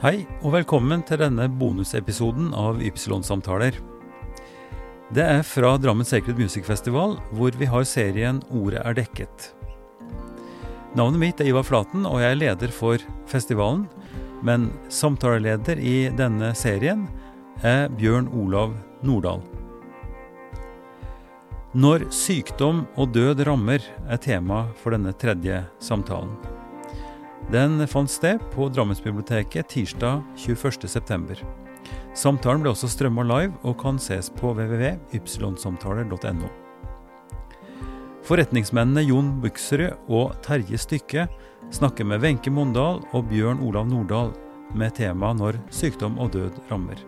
Hei og velkommen til denne bonusepisoden av Ypsilon-samtaler. Det er fra Drammen Sacred Music Festival, hvor vi har serien Ordet er dekket. Navnet mitt er Ivar Flaten, og jeg er leder for festivalen. Men samtaleleder i denne serien er Bjørn Olav Nordahl. Når sykdom og død rammer, er tema for denne tredje samtalen. Den fant sted på Drammensbiblioteket tirsdag 21.9. Samtalen ble også strømma live og kan ses på www.ypsilonsamtaler.no. Forretningsmennene Jon Buksrud og Terje Stykke snakker med Wenche Mondal og Bjørn Olav Nordahl med tema 'Når sykdom og død rammer'.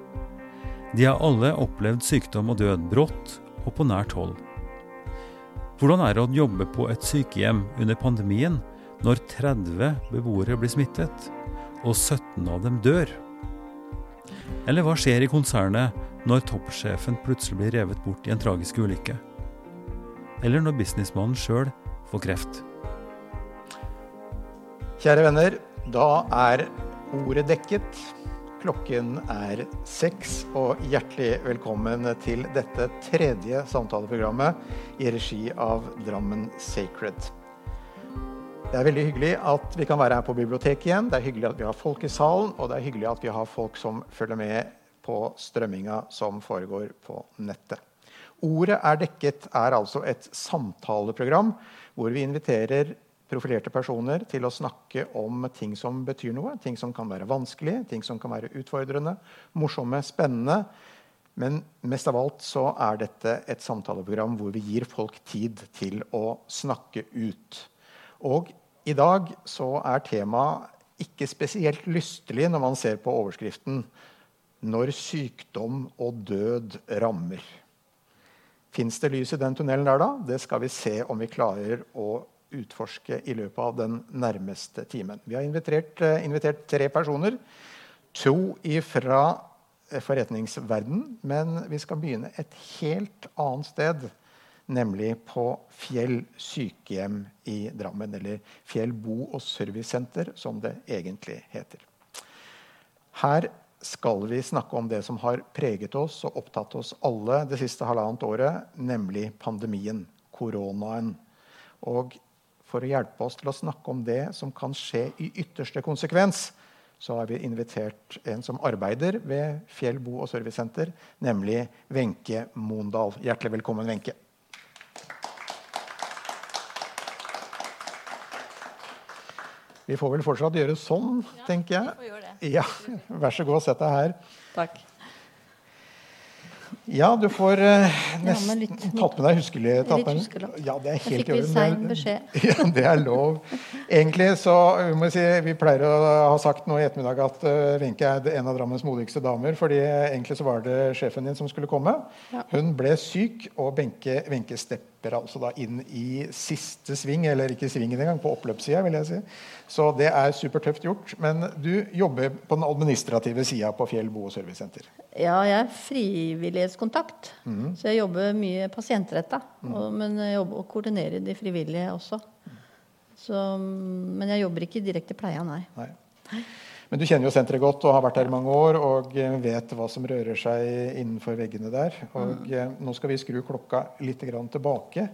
De har alle opplevd sykdom og død brått og på nært hold. Hvordan er det å jobbe på et sykehjem under pandemien når 30 beboere blir smittet, og 17 av dem dør? Eller hva skjer i konsernet når toppsjefen plutselig blir revet bort i en tragisk ulykke? Eller når businessmannen sjøl får kreft? Kjære venner, da er ordet dekket. Klokken er seks, og hjertelig velkommen til dette tredje samtaleprogrammet i regi av Drammen Sacred. Det er veldig hyggelig at vi kan være her på biblioteket igjen. Det er hyggelig at vi har folk i salen, og det er hyggelig at vi har folk som følger med på strømminga som foregår på nettet. Ordet er dekket er altså et samtaleprogram hvor vi inviterer profilerte personer til å snakke om ting som betyr noe. Ting som kan være vanskelige, ting som kan være utfordrende, morsomme, spennende. Men mest av alt så er dette et samtaleprogram hvor vi gir folk tid til å snakke ut. Og i dag så er temaet ikke spesielt lystelig når man ser på overskriften 'Når sykdom og død rammer'. Fins det lys i den tunnelen der, da? Det skal vi se om vi klarer å utforske i løpet av den nærmeste timen. Vi har invitert, eh, invitert tre personer. To fra eh, forretningsverden, men vi skal begynne et helt annet sted nemlig på Fjell sykehjem i Drammen. Eller Fjell bo- og servicesenter, som det egentlig heter. Her skal vi snakke om det som har preget oss og opptatt oss alle det siste halvannet året, nemlig pandemien, koronaen. Og for å hjelpe oss til å snakke om det som kan skje i ytterste konsekvens, så har vi invitert en som arbeider ved Fjell bo- og servicesenter, nemlig Wenche Mondal. Hjertelig velkommen, Wenche. Vi får vel fortsatt gjøre sånn, ja, tenker jeg. Vi får gjøre det. Ja, Vær så god, sett deg her. Takk. Ja, du får uh, nesten ja, tatt med deg huskelappen. Ja, det er helt i orden. Sein beskjed. Ja, det er lov. Egentlig så vi må si, vi pleier å ha sagt nå i ettermiddag at uh, er en av Drammens modigste damer. fordi egentlig så var det sjefen din som skulle komme. Ja. Hun ble syk, og Wenche stepper altså da inn i siste sving, eller ikke svingen engang, på oppløpssida, vil jeg si. Så det er supertøft gjort. Men du jobber på den administrative sida på Fjell bo- og servicesenter. Ja, jeg er frivillighetskontakt. Mm. Så jeg jobber mye pasientretta. Mm. Men jeg jobber og koordinerer de frivillige også. Så, men jeg jobber ikke i direkte pleia, nei. nei. Men du kjenner jo senteret godt og har vært der i mange år og vet hva som rører seg innenfor veggene der. Og mm. Nå skal vi skru klokka litt tilbake.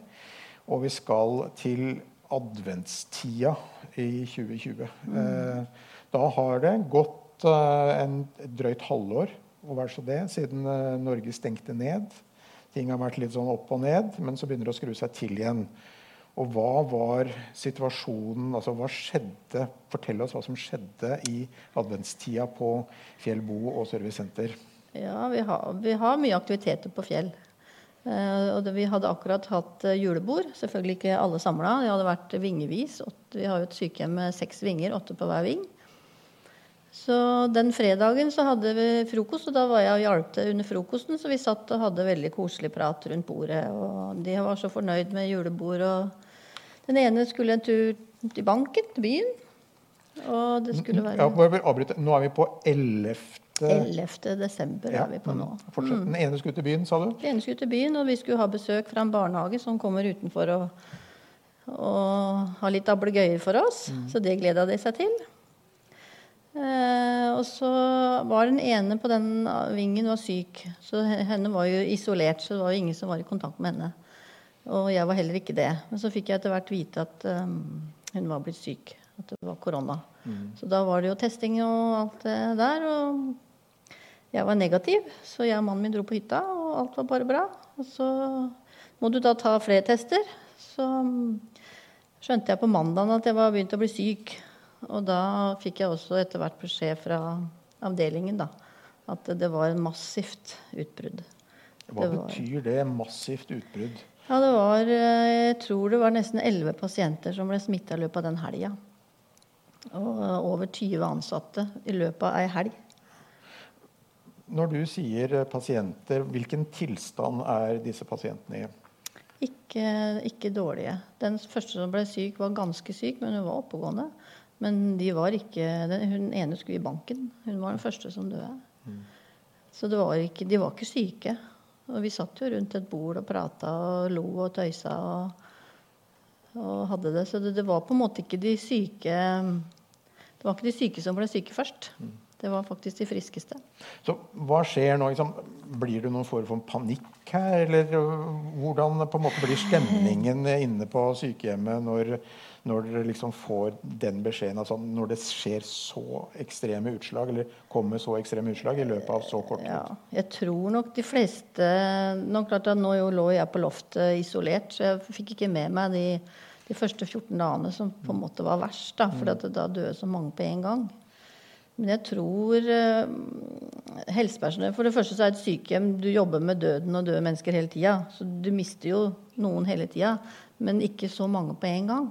Og vi skal til adventstida i 2020. Mm. Eh, da har det gått eh, en drøyt halvår og vær så det, siden eh, Norge stengte ned. Ting har vært litt sånn opp og ned, men så begynner det å skru seg til igjen. Og hva var situasjonen altså hva skjedde, Fortell oss hva som skjedde i adventstida på Fjell bo- og servicesenter. Ja, vi har, vi har, mye aktiviteter på Fjell. Eh, og det, vi hadde akkurat hatt eh, julebord. Selvfølgelig ikke alle samla. Det hadde vært vingevis. Vi har jo et sykehjem med seks vinger, åtte på hver ving. Så den fredagen så hadde vi frokost, og da var jeg og hjalp til under frokosten. Så vi satt og hadde veldig koselig prat rundt bordet. Og de var så fornøyd med julebord. Og den ene skulle en tur til banken, til byen. Og det skulle være ja, Nå er vi på 11. 11. desember ja, er vi på nå. Mm. Fortsett. Den ene skulle til byen, sa du? Den ene skulle til byen, og vi skulle ha besøk fra en barnehage som kommer utenfor og, og har litt ablegøyer for oss. Mm. Så det gleda de seg til. Eh, og så var den ene på den vingen var syk. Så henne var jo isolert, så det var jo ingen som var i kontakt med henne. Og jeg var heller ikke det. Men så fikk jeg etter hvert vite at um, hun var blitt syk. At det var korona. Mm. Så da var det jo testing og alt det der. Og jeg var negativ, så jeg og mannen min dro på hytta, og alt var bare bra. Og så må du da ta flere tester. Så um, skjønte jeg på mandagen at jeg var begynt å bli syk. Og da fikk jeg også etter hvert beskjed fra avdelingen da, at det var en massivt utbrudd. Hva det var, betyr det, massivt utbrudd? Ja, det var, eh, Jeg tror det var nesten elleve pasienter som ble smitta i løpet av den helga. Og eh, over 20 ansatte i løpet av ei helg. Når du sier eh, pasienter, hvilken tilstand er disse pasientene i? Ikke, ikke dårlige. Den første som ble syk, var ganske syk, men hun var oppegående. Men de var ikke, den, hun ene skulle i banken. Hun var den første som døde. Mm. Så var ikke, de var ikke syke. Og vi satt jo rundt et bord og prata og lo og tøysa og, og hadde det. Så det, det, var på en måte ikke de syke Det var ikke de syke som ble syke først. Mm. Det var faktisk de friskeste. Så hva skjer nå? Liksom, blir det noen form for panikk her? Eller hvordan på en måte blir stemningen inne på sykehjemmet når når dere liksom får den beskjeden altså når det skjer så ekstreme utslag, eller kommer så ekstreme utslag i løpet av så kort tid? Ja, jeg tror nok de fleste Nå, klart at nå lå jeg på loftet isolert, så jeg fikk ikke med meg de, de første 14 dagene som på en måte var verst. Da, for mm. da døde så mange på en gang. Men jeg tror uh, helsepersonell For det første så er et sykehjem Du jobber med døden og døde mennesker hele tida. Så du mister jo noen hele tida, men ikke så mange på en gang.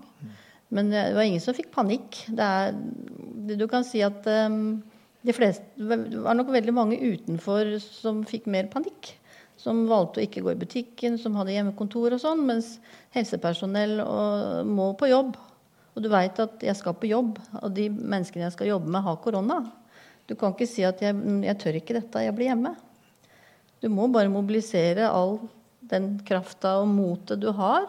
Men det var ingen som fikk panikk. Er, du kan si at um, de fleste, det var nok veldig mange utenfor som fikk mer panikk. Som valgte å ikke gå i butikken, som hadde hjemmekontor og sånn. Mens helsepersonell og, må på jobb. Og du veit at jeg skal på jobb, og de menneskene jeg skal jobbe med, har korona. Du kan ikke si at jeg, jeg tør ikke dette, jeg blir hjemme. Du må bare mobilisere all den krafta og motet du har,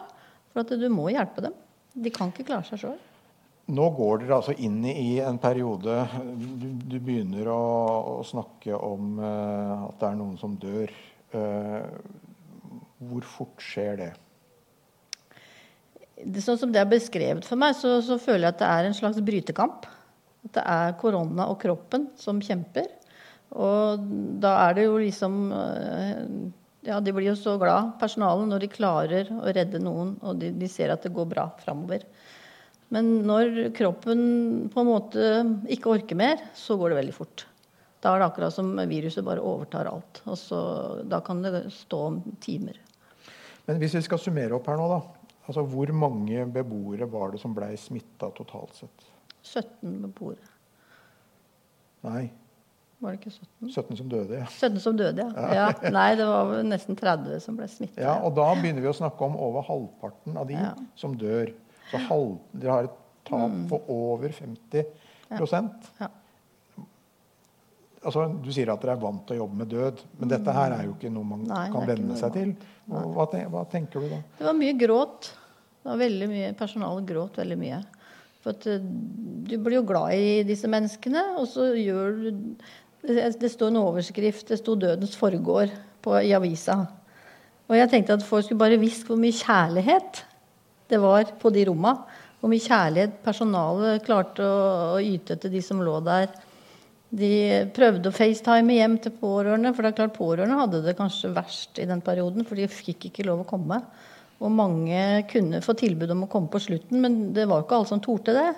for at du må hjelpe dem. De kan ikke klare seg sjøl. Nå går dere altså inn i en periode Du, du begynner å, å, snakke om uh, at det er noen som dør. Uh, hvor fort skjer det? Sånn som det er beskrevet for meg, så, så, føler jeg at det er en slags brytekamp. At det er korona og kroppen som kjemper. Og da er det jo liksom uh, ja, de blir jo så glad, personalet, når de klarer å redde noen og de, de ser at det går bra framover. Men når kroppen på en måte ikke orker mer, så går det veldig fort. Da er det akkurat som viruset bare overtar alt. Og så, da kan det stå om timer. Men hvis vi skal summere opp her nå, da. Altså, hvor mange beboere var det som ble smitta totalt sett? 17 beboere. Nei, var det ikke 17? 17 som døde, ja. 17 som døde, ja. ja. Nei, det var nesten 30 som ble smitta. Ja, og da begynner vi å snakke om over halvparten av de ja. som dør. Så halv, dere har et tap mm. på over 50 ja. ja. Altså, du sier at dere er vant til å jobbe med død, men dette her er jo ikke noe man Nei, kan venne seg til. Hva, hva, tenker du da? Det var mye gråt. Det var veldig mye, Personalet gråt veldig mye. For at eh, du blir jo glad i disse menneskene, og så gjør du det står en overskrift. Det sto 'Dødens forgård' på, i avisa. Og jeg tenkte at folk skulle bare visst hvor mye kjærlighet det var på de romma. Hvor mye kjærlighet personalet klarte å, å yte til de som lå der. De prøvde å facetime hjem til pårørende, for det er klart pårørende hadde det kanskje verst i den perioden, for de fikk ikke lov å komme. Og mange kunne få tilbud om å komme på slutten, men det var ikke alle som torde det.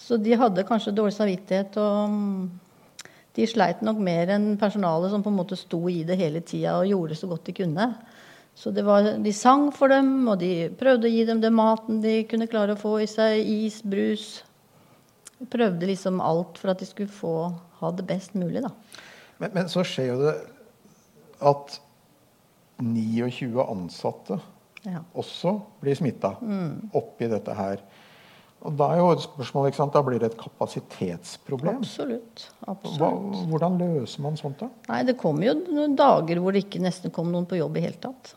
Så de hadde kanskje dårlig samvittighet og de sleit nok mer enn personalet som på en måte sto i det hele tida og gjorde så godt de kunne. Så var, de sang for dem, og de prøvde å gi dem den maten de kunne klare å få i seg. Is, brus. Prøvde liksom alt for at de skulle få ha det best mulig, da. Men, men så skjer jo det at 29 ansatte ja. også blir smitta mm. oppi dette her. Og Da er jo et spørsmål, ikke sant? Da blir det et kapasitetsproblem. Absolutt. Absolutt. Hva, hvordan løser man sånt, da? Nei, Det kommer jo noen dager hvor det ikke nesten kom noen på jobb i hele tatt.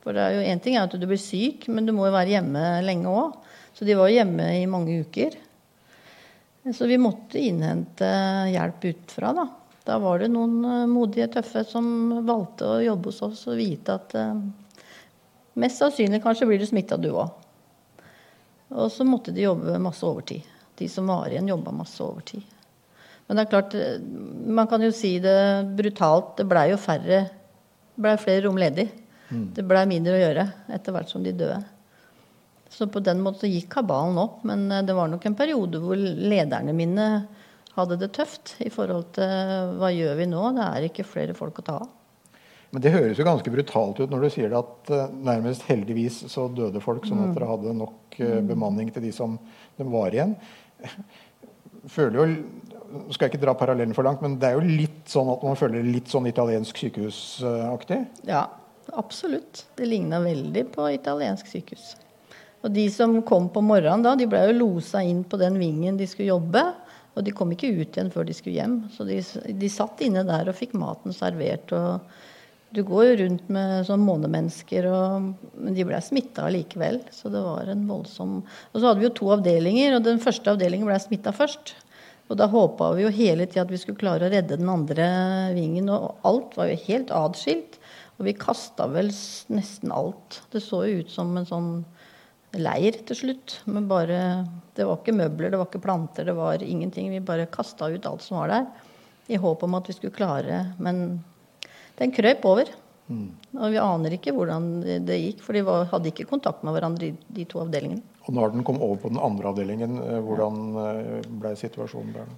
For det er jo Én ting er at du blir syk, men du må jo være hjemme lenge òg. Så de var hjemme i mange uker. Så vi måtte innhente hjelp utfra, da. Da var det noen eh, modige, tøffe som valgte å jobbe hos oss og vite at eh, mest sannsynlig kanskje blir du smitta, du òg. Og så måtte de jobbe masse overtid. De som var igjen, jobba masse overtid. Men det er klart, eh, man kan jo si det brutalt, det blei jo færre blei flere rom ledig. Mm. Det blei mindre å gjøre etter hvert som de døde. Så på den måten gikk kabalen opp. Men det var nok en periode hvor lederne mine hadde det tøft i forhold til hva gjør vi nå? Det er ikke flere folk å ta av. Men det høres jo ganske brutalt ut når du sier det at uh, nærmest heldigvis så døde folk, sånn at mm. dere hadde nok uh, bemanning til de som de var igjen. Føler jo skal jeg ikke dra parallellen for langt, men det er jo litt sånn at man føler litt sånn italiensk sykehusaktig? Ja, absolutt. Det ligna veldig på italiensk sykehus. Og de som kom på morgenen da, de ble jo losa inn på den vingen de skulle jobbe. Og de kom ikke ut igjen før de skulle hjem. Så de, de satt inne der og fikk maten servert. og Du går jo rundt med sånn månemennesker, og, men de ble smitta likevel. Så det var en voldsom Og så hadde vi jo to avdelinger, og den første avdelingen ble smitta først. Og da håpa vi jo hele tida at vi skulle klare å redde den andre vingen. Og alt var jo helt atskilt. Og vi kasta vel nesten alt. Det så jo ut som en sånn leir til slutt. Men bare Det var ikke møbler, det var ikke planter, det var ingenting. Vi bare kasta ut alt som var der, i håp om at vi skulle klare Men den krøp over. Mm. Og vi aner ikke hvordan det gikk, for de var, hadde ikke kontakt med hverandre, de to avdelingene. Og når den kom over på den andre avdelingen, eh, hvordan eh, ble situasjonen der?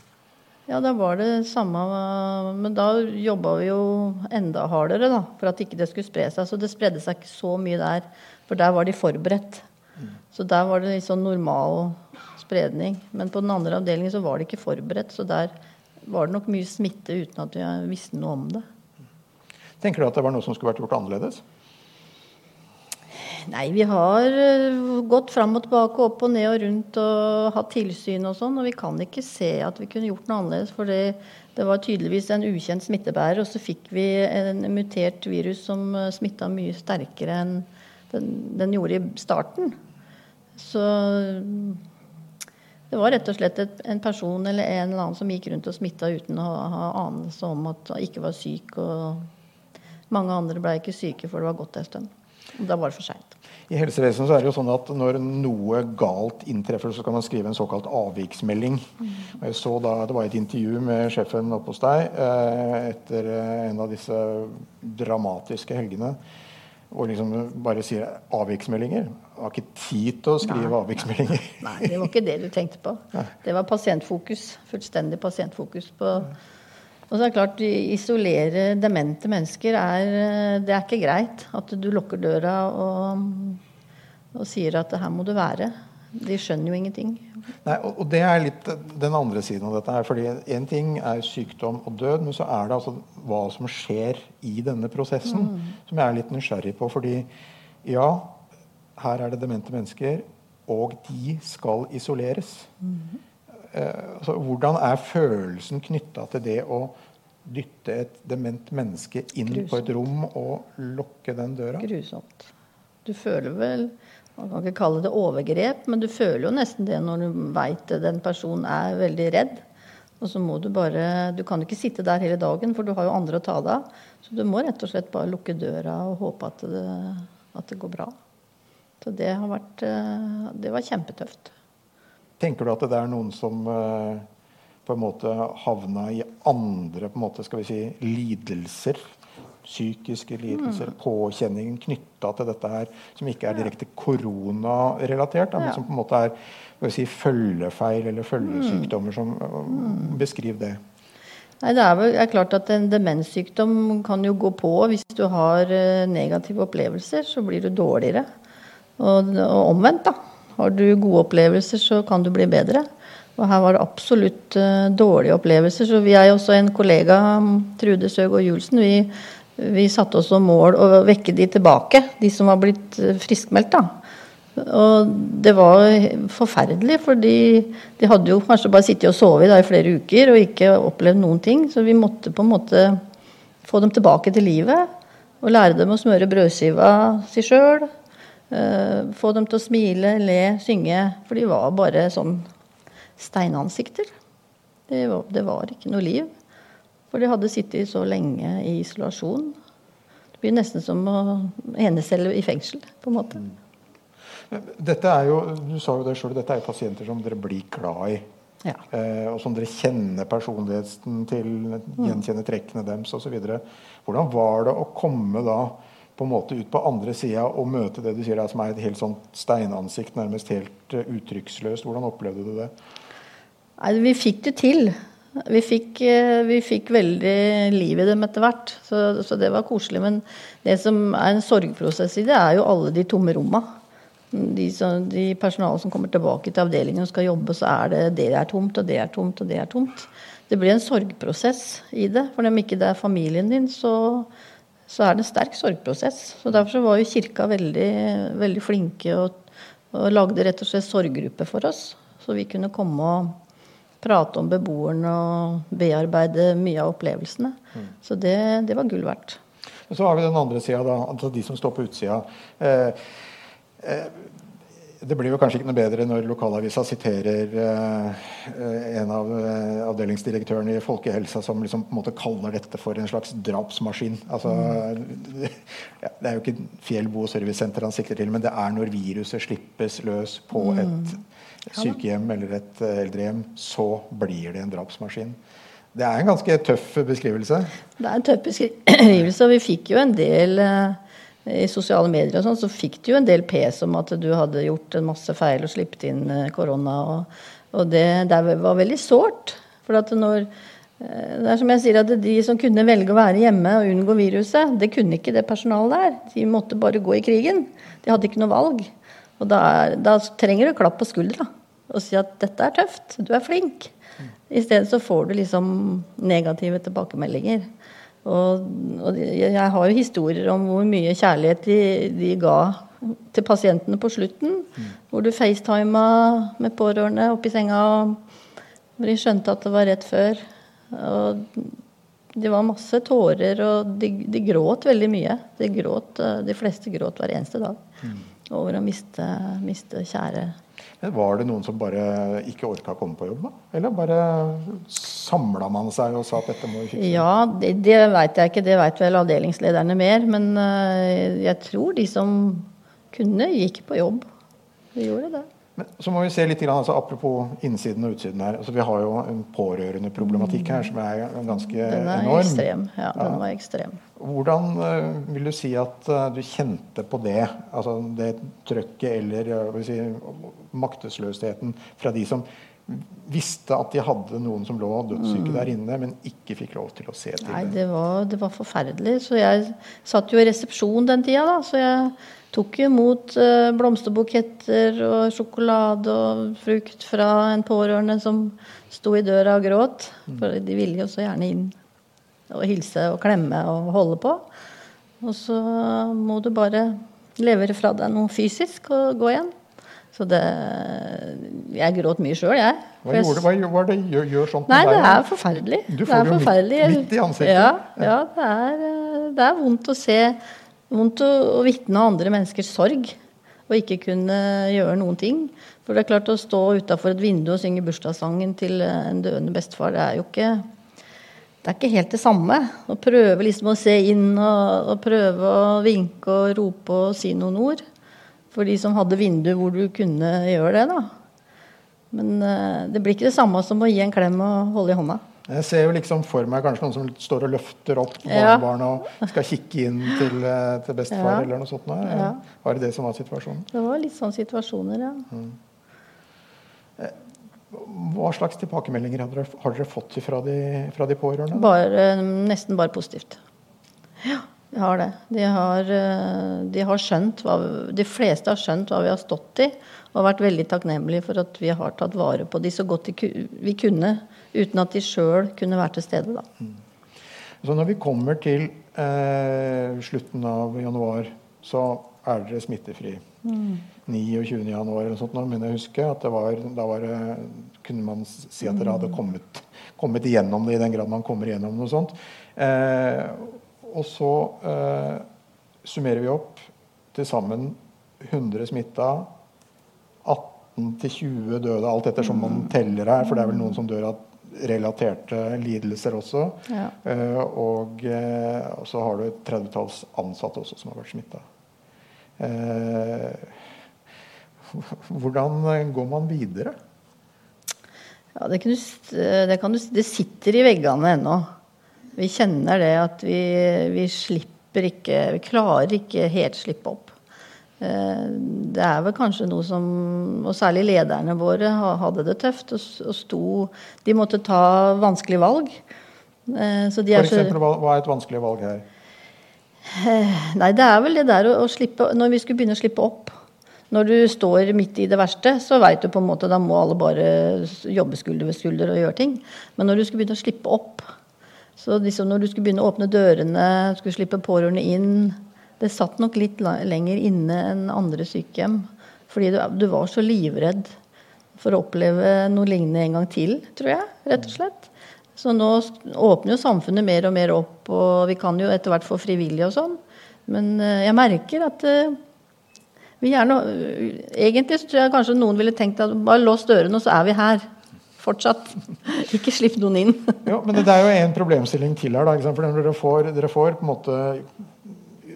Ja, da var det samme Men da jobba vi jo enda hardere, da, for at ikke det skulle spre seg. Så det spredde seg ikke så mye der, for der var de forberedt. Så der var det litt sånn normal spredning. Men på den andre avdelingen så var det ikke forberedt. Så der var det nok mye smitte uten at vi visste noe om det. Tenker du at det var noe som skulle vært gjort annerledes? Nei, vi har eh, gått fram og tilbake, opp og ned og rundt og hatt tilsyn og sånn. Og vi kan ikke se at vi kunne gjort noe annerledes. For det, var tydeligvis en ukjent smittebærer. Og så fikk vi en mutert virus som eh, smitta mye sterkere enn den, den gjorde i starten. Så det var rett og slett et, en person eller en eller annen som gikk rundt og smitta uten å ha anelse om at han ikke var syk. Og mange andre ble ikke syke før det var gått en stund. Da var det for seint. I helsevesenet så er det jo sånn at når noe galt inntreffer, så kan man skrive en såkalt avviksmelding. Mm. Og jeg så da, Det var et intervju med sjefen oppe hos deg eh, etter eh, en av disse dramatiske helgene og liksom bare sier avviksmeldinger. Jeg har ikke tid til å skrive Nei. avviksmeldinger. Nei, det var ikke det du tenkte på. Det var pasientfokus. Fullstendig pasientfokus på Og så er det klart, isolere demente mennesker er Det er ikke greit at du lukker døra og, og sier at her må du være. De skjønner jo ingenting. Nei, og, Det er litt den andre siden av dette. her, fordi Én ting er sykdom og død, men så er det altså hva som skjer i denne prosessen, mm. som jeg er litt nysgjerrig på. fordi ja, her er det demente mennesker, og de skal isoleres. Mm. Eh, altså, hvordan er følelsen knytta til det å dytte et dement menneske inn Grusomt. på et rom og lukke den døra? Grusomt. Du føler vel man kan ikke kalle det overgrep, men du føler jo nesten det når du veit den personen er veldig redd. Og så må du bare Du kan ikke sitte der hele dagen, for du har jo andre å ta deg av. Så du må rett og slett bare lukke døra og håpe at det, at det går bra. Så det har vært eh, Det var kjempetøft. Tenker du at det er noen som eh, på en måte havna i andre på en måte, skal vi si, lidelser psykiske lidelser, mm. påkjenningen knytta til dette her, som ikke er direkte koronarelatert, men som på en måte er si, følgefeil eller følgesykdommer. som mm. Beskriv det. Nei, Det er vel er klart at en demenssykdom kan jo gå på. Hvis du har eh, negative opplevelser, så blir du dårligere. Og, og omvendt, da. Har du gode opplevelser, så kan du bli bedre. Og her var det absolutt uh, dårlige opplevelser. Så vi er jo også en kollega, Trude Søgaard Julsen, vi vi satte oss som mål å vekke de tilbake, de som var blitt eh, friskmeldt. da. Og det var forferdelig, for de hadde jo kanskje bare sittet og sovet i flere uker og ikke opplevd noen ting. Så vi måtte på en måte få dem tilbake til livet og lære dem å smøre brødskiva si sjøl. Eh, få dem til å smile, le, synge. For de var bare sånn steinansikter. Det var, det var ikke noe liv. For de hadde sittet så lenge i isolasjon. Det blir nesten som å enecelle i fengsel, på en måte. Dette er jo, du sa jo det selv, dette er jo pasienter som dere blir glad i. Ja. Eh, og som dere kjenner personligheten til, gjenkjenner trekkene deres osv. Hvordan var det å komme da på en måte ut på andre sida og møte det du sier som er et helt sånn steinansikt, nærmest helt uh, uttrykksløst? Hvordan opplevde du det? Nei, vi fikk det til. Vi fikk, eh, vi fikk veldig liv i dem etter hvert, så, så, det var koselig. Men det som er en sorgprosess i det, er jo alle de tomme romma. De, de personalet som kommer tilbake til avdelingen og skal jobbe, så er det det er tomt, og det er tomt, og det er tomt. Det blir en sorgprosess i det. For om ikke det er familien din, så, så er det en sterk sorgprosess. Så Derfor så var jo kirka veldig, veldig flinke og, og lagde rett og slett sorggruppe for oss. Så vi kunne komme og prate om beboerne og bearbeide mye av opplevelsene. Mm. Så det, det, var gull verdt. Så har vi den andre sida, altså de som står på utsida. Eh, eh, det blir jo kanskje ikke noe bedre når lokalavisa siterer eh, en av eh, avdelingsdirektørene i Folkehelsa som liksom på en måte kaller dette for en slags drapsmaskin. Altså, mm. ja, det er jo ikke Fjell bo- og servicesenter han sikter til, men det er når viruset slippes løs på mm. et sykehjem eller et eh, eldrehjem, så blir det en drapsmaskin. Det er en ganske tøff beskrivelse. Det er en tøff beskrivelse, og vi fikk jo en del eh, i sosiale medier og sånn, så fikk du jo en del pes om at du hadde gjort en masse feil og sluppet inn eh, korona. Og, og det, det, var veldig sårt. For at når eh, det er som jeg sier at De som kunne velge å være hjemme og unngå viruset, det kunne ikke det personalet der. De måtte bare gå i krigen. De hadde ikke noe valg. Og da, da trenger du klapp på skuldra og si at 'dette er tøft, du er flink'. I stedet så får du liksom negative tilbakemeldinger. Og, og, jeg har jo historier om hvor mye kjærlighet de, de ga til pasientene på slutten. Mm. Hvor du facetima med pårørende oppi senga, og hvor de skjønte at det var rett før. Og det var masse tårer, og de, de gråt veldig mye. De, gråt, de, fleste gråt hver eneste dag mm. over å miste, miste kjære men Var det noen som bare ikke orka å komme på jobb? da? Eller bare samla man seg og sa at dette må vi fikse? Ja, det, det veit jeg ikke. Det veit vel avdelingslederne mer. Men uh, jeg tror de som kunne, gikk på jobb. De gjorde det. Men så må vi se litt, altså, Apropos innsiden og utsiden her. altså Vi har jo en pårørendeproblematikk her som er ganske enorm. Den er enorm. ekstrem. Ja, den var ekstrem. Hvordan uh, vil du si at uh, du kjente på det? Altså det trøkket eller si, maktesløsheten fra de som visste at de hadde noen som lå dødssyke mm. der inne, men ikke fikk lov til å se til Nei, det. Var, det var forferdelig. Så jeg satt jo i resepsjon den tida, da. Så jeg tok imot uh, blomsterbuketter og sjokolade og frukt fra en pårørende som sto i døra og gråt. Mm. For de ville jo så gjerne inn og hilse og klemme og holde på. Og så må du bare levere fra deg noe fysisk og gå igjen. Så det Jeg gråt mye sjøl, jeg. Hva, gjorde, hva gjør det gjør, gjør sånt Nei, det er forferdelig. Du får det, det midt, midt, i ansiktet. Ja, ja det, er, det, er, vondt å se Vondt å, å vitne andre menneskers sorg og ikke kunne gjøre noen ting. For det er klart å stå utafor et vindu og synge bursdagssangen til en døende bestefar, det er jo ikke det er ikke helt det samme. Å prøve liksom å se inn og, og, prøve å vinke og rope og si noen ord. For de som hadde vindu hvor du kunne gjøre det, da. Men uh, det blir ikke det samme som å gi en klem og holde i hånda. Jeg ser jo liksom for meg kanskje noen som står og løfter opp barnebarn ja. og skal kikke inn til, eh, til bestefar ja. eller noe sånt. Ja. Var det det som var situasjonen? Det var litt sånn situasjoner, ja. Mm. Hva slags tilbakemeldinger har dere, har dere fått fra de, fra de pårørende? Bare, nesten bare positivt. Ja, vi har det. De har, eh, de har skjønt hva, de fleste har skjønt hva vi har stått i, og vært veldig takknemlige for at vi har tatt vare på de så godt vi kunne, uten at de sjøl kunne være til stede. Da. Mm. Så når vi kommer til eh, slutten av januar, så er dere smittefri. Mm. 29. januar eller sånt, men jeg husker at det var, da var kunne man si at dere hadde mm. kommet, kommet igjennom det i den grad man kommer igjennom noe sånt. Eh, og så eh, summerer vi opp til sammen 100 smitta, 18-20 døde, alt etter som man mm. teller her. For det er vel noen som dør av relaterte lidelser også. Ja. Eh, og, eh, og så har du et tredvetalls ansatte også som har vært smitta. Hvordan går man videre? Ja, det, kan du, det, kan du, det sitter i veggene ennå. Vi kjenner det at vi, vi slipper ikke Vi klarer ikke helt slippe opp. Eh, det er vel kanskje noe som Og særlig lederne våre hadde det tøft og sto De måtte ta vanskelige valg. Eh, så de For eksempel, hva er et vanskelig valg her? Eh, nei, det er vel det der å, å slippe Når vi skulle begynne å slippe opp når du står midt i det verste, så veit du på en måte da må alle bare jobbe skulder ved skulder og gjøre ting. Men når du skulle begynne å slippe opp, så liksom når du skulle begynne å åpne dørene, skulle slippe pårørende inn Det satt nok litt lenger inne enn andre sykehjem. Fordi du, du, var så livredd for å oppleve noe lignende en gang til, tror jeg. rett og slett. Så nå åpner jo samfunnet mer og mer opp, og vi kan jo etter hvert få frivillige og sånn. Men eh, jeg merker at eh, vi gjerne Egentlig så tror jeg kanskje noen ville tenkt at bare lås dørene, og så er vi her fortsatt. Ikke slipp noen inn. jo, men det er jo en problemstilling til her. Da, for dere får, dere får, på en måte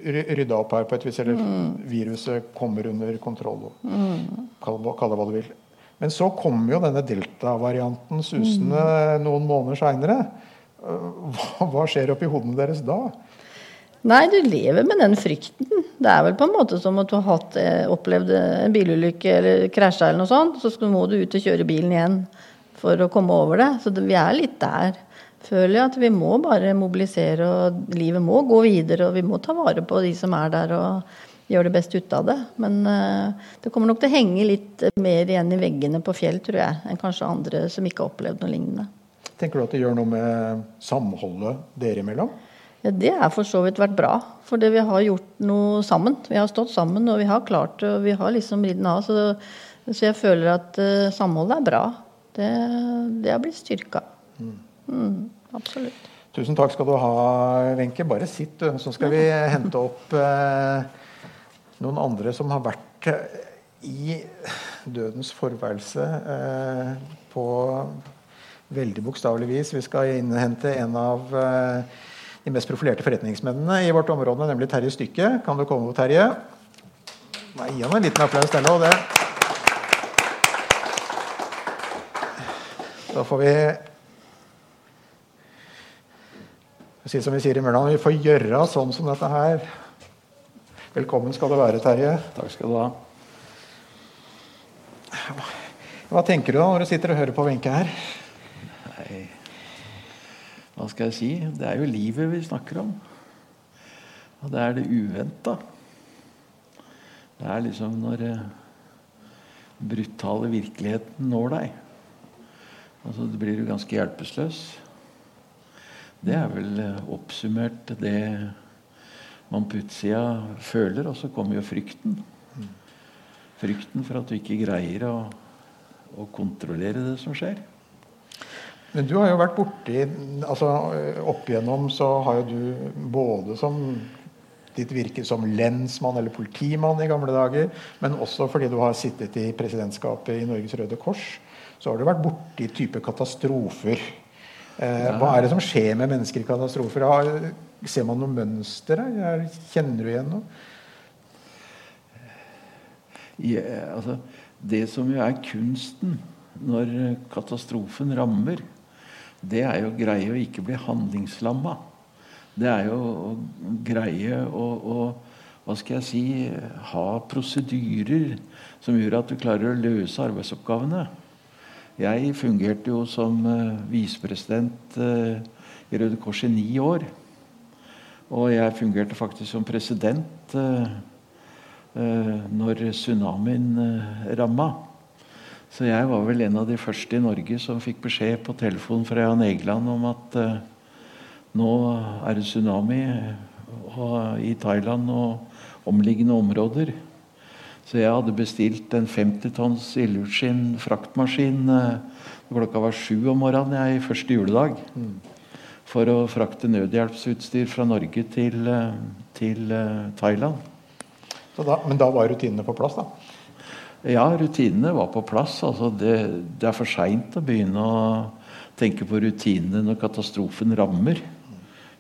rydda opp her på et vis, eller mm. viruset kommer under kontroll. Mm. Kall, kall det hva du vil. Men så kommer jo denne delta-varianten susende mm. noen måneder seinere. Hva, hva, skjer oppi hodene deres da? Nei, du lever med den frykten. Det er vel på en måte som at du har hatt, eh, opplevd en bilulykke eller krasja eller noe sånt. Så må du ut og kjøre bilen igjen for å komme over det. Så det, vi er litt der. Føler jeg at vi må bare mobilisere, og livet må gå videre. Og vi må ta vare på de som er der, og gjøre det best ut av det. Men uh, det kommer nok til å henge litt mer igjen i veggene på Fjell, tror jeg, enn kanskje andre som ikke har opplevd noe lignende. Tenker du at det gjør noe med samholdet dere imellom? Ja, Det har for så vidt vært bra. For vi har gjort noe sammen. Vi har stått sammen, og vi har klart det. Og vi har liksom ridd den av. Så, så, jeg føler at uh, samholdet er bra det, det har blitt styrka. Mm. Mm, absolutt. Tusen takk skal du ha, Wenche. Bare sitt, du. Så skal vi hente opp eh, noen andre som har vært eh, i dødens forværelse eh, på veldig bokstavelig vis. Vi skal innhente en av eh, de mest profilerte forretningsmennene i vårt område, nemlig Terje Stykke. Kan du komme Terje? Gi ham en liten applaus til det. Da får vi si som vi sier i Mørland, vi får gjøre sånn som dette her. Velkommen skal du være, Terje. Takk skal du ha. Hva tenker du da når du sitter og hører på Wenche her? Nei, hva skal jeg si? Det er jo livet vi snakker om. Og det er det uventa. Det er liksom når uh, brutale virkeligheten når deg. Altså, du blir jo ganske hjelpeløs. Det er vel eh, oppsummert det man på utsida føler. Og så kommer jo frykten. Frykten for at du ikke greier å, å kontrollere det som skjer. Men du har jo vært borti altså Opp igjennom så har jo du både som ditt virke som lensmann eller politimann i gamle dager, men også fordi du har sittet i presidentskapet i Norges Røde Kors, så har du vært borti type katastrofer. Eh, hva er det som skjer med mennesker i katastrofer? Ser man noe mønster her? Kjenner du igjen noe? Ja, altså, det som jo er kunsten når katastrofen rammer, det er jo å greie å ikke bli handlingslamma. Det er jo å greie å, å hva skal jeg si, ha prosedyrer som gjør at du klarer å løse arbeidsoppgavene. Jeg fungerte jo som uh, visepresident uh, i Røde Kors i ni år. Og jeg fungerte faktisk som president eh, når tsunamien eh, ramma. Så jeg var vel en av de første i Norge som fikk beskjed på telefon fra Jan Egeland om at nå er det tsunami i Thailand og omliggende områder. Så jeg hadde bestilt en 50 tonns ildutskinn fraktmaskin eh, klokka var sju om morgenen jeg, første juledag. Mm. For å frakte nødhjelpsutstyr fra Norge til, eh, til uh, Thailand. Da, men da var rutinene på plass, da? Ja, rutinene var på plass. Altså det, det, er for seint å begynne å tenke på rutinene når katastrofen rammer.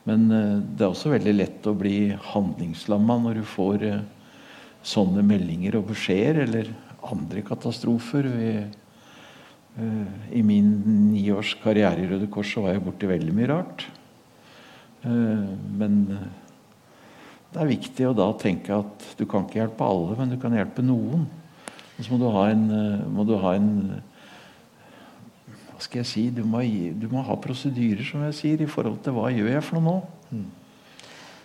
Men eh, det er også veldig lett å bli handlingslamma når du får eh, sånne meldinger og beskjeder, eller andre katastrofer. Vi, eh, I min niårs karriere i Røde Kors så var jeg borti veldig mye rart. Men det er viktig å da tenke at du kan ikke hjelpe alle, men du kan hjelpe noen. Og så må du ha en, du ha en hva skal jeg si, du må, du må, ha prosedyrer som jeg sier, i forhold til hva gjør jeg for noe nå.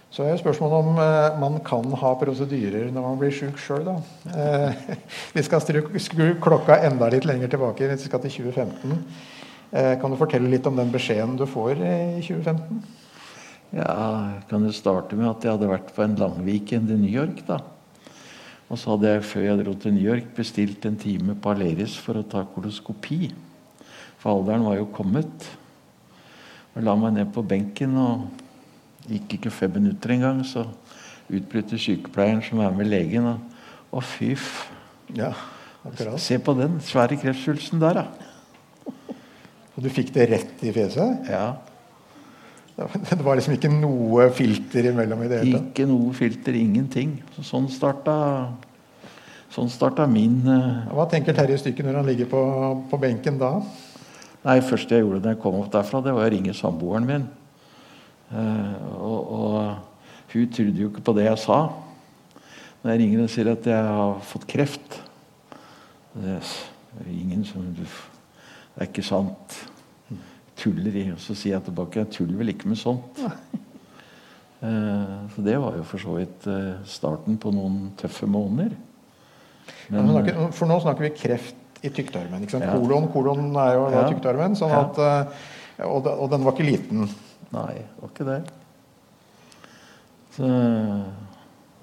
Så er spørsmålet om eh, man kan ha prosedyrer når man blir sjuk sjøl. Eh, vi skal skru klokka enda litt lenger tilbake. Vi skal til 2015. Eh, kan du fortelle litt om den beskjeden du får i 2015? Ja, kan jo starte med at jeg hadde vært på en langweekend i New York. da. Og så hadde jeg før jeg dro til New York, bestilt en time på Aleris for å ta koloskopi. For alderen var jo kommet. Jeg la meg ned på benken, og gikk ikke fem minutter engang, så utbryter sykepleieren som er med legen, og, og fy ja, Se på den svære kreftsvulsten der, da. Og du fikk det rett i fjeset? Ja. Det var liksom ikke noe filter imellom? i det hele tatt? Ikke noe filter, ingenting. Så sånn starta Sånn starta min uh... Hva tenker Terje Stykke når han ligger på, på benken da? Nei, første jeg gjorde da jeg kom opp derfra, det var å ringe samboeren min. Uh, og, og, hun trodde jo ikke på det jeg sa. Når jeg ringer og sier at jeg har fått kreft Det er ingen som Det er ikke sant. Tuller i. Og så sier jeg tilbake jeg tuller vel ikke med sånt. Uh, så det var jo for så vidt uh, starten på noen tøffe måneder. Men, for nå snakker vi kreft i tykktarmen. Ikke sant? Ja. Kolon, kolon er jo ja. tykktarmen, sånn at, og, og, den var ikke liten. Nei, det var ikke det. Så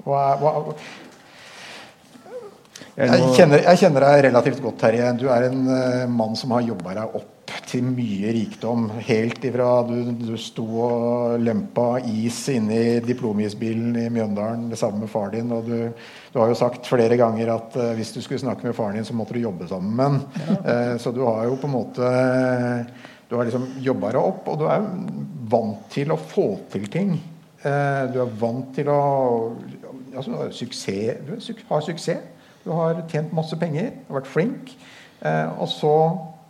hva, hva, jeg, kjenner, jeg kjenner, deg relativt godt, Terje. Du er en uh, mann som har jobba deg opp til mye rikdom. Helt ifra du, du sto og lempa is inni diplomisbilen i Mjøndalen det samme med far din. Og du, du har jo sagt flere ganger at uh, hvis du skulle snakke med faren din, så måtte du jobbe sammen med ham. Ja. Uh, så du har jo på en måte Du har liksom jobba deg opp, og du er vant til å få til ting. Uh, du er vant til å altså, suksess, Du har suksess. Du har tjent masse penger, har vært flink. og så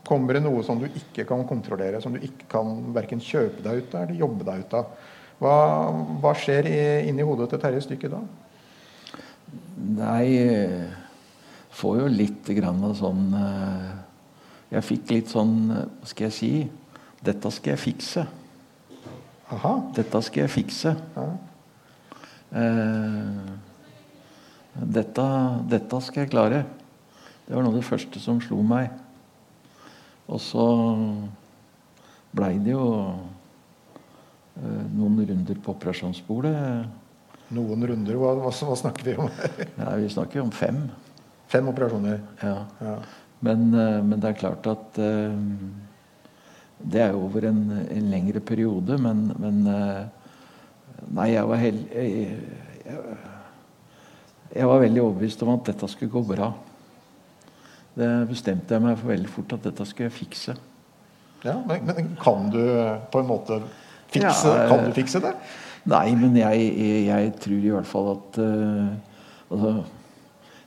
kommer det noe som du ikke kan kontrollere, som du ikke kan verken kjøpe deg ut av eller jobbe deg ut av. Hva, hva skjer i, inni hodet til Terje Stykke da? Nei Får jo litt grann av sånn eh, Jeg fikk litt sånn Hva skal jeg si? Dette skal jeg fikse. Aha. Dette skal jeg fikse. Eh, dette, dette skal jeg klare. Det var noe av det første som slo meg. Og så blei det jo eh, noen runder på operasjonsbordet. Noen runder? Hva, hva, hva snakker vi om? ja, vi snakker om fem. Fem operasjoner? Ja. ja. Men, eh, men, det er klart at uh, Det er jo over en, en lengre periode, men, men uh, Nei, jeg var, hel, jeg, jeg, jeg var veldig overbevist om at dette skulle gå bra. Det bestemte jeg meg for veldig fort at dette skulle jeg fikse. Ja, men, men kan du på en måte fikse, ja, kan du fikse det? Nei, men jeg, jeg, tror i hvert fall at uh, altså,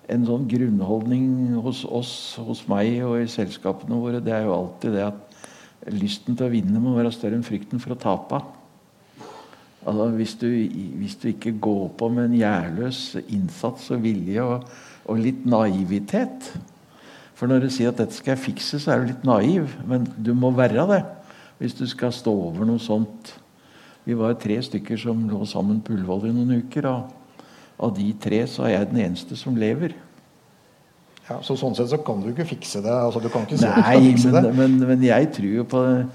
En sånn grunnholdning hos oss, hos meg og i selskapene våre, det er jo alltid det at lysten til å vinne må være større enn frykten for å tape. Altså, hvis, du, hvis du ikke går på med en gjærløs innsats og vilje og, og litt naivitet, for når du sier at 'dette skal jeg fikse', så er du litt naiv. Men du må være det hvis du skal stå over noe sånt. Vi var tre stykker som lå sammen på Ullevål i noen uker. Og av de tre så er jeg den eneste som lever. Ja, så Sånn sett så kan du ikke fikse det? Altså, du kan ikke se Nei, men, men, men, jeg tror jo på den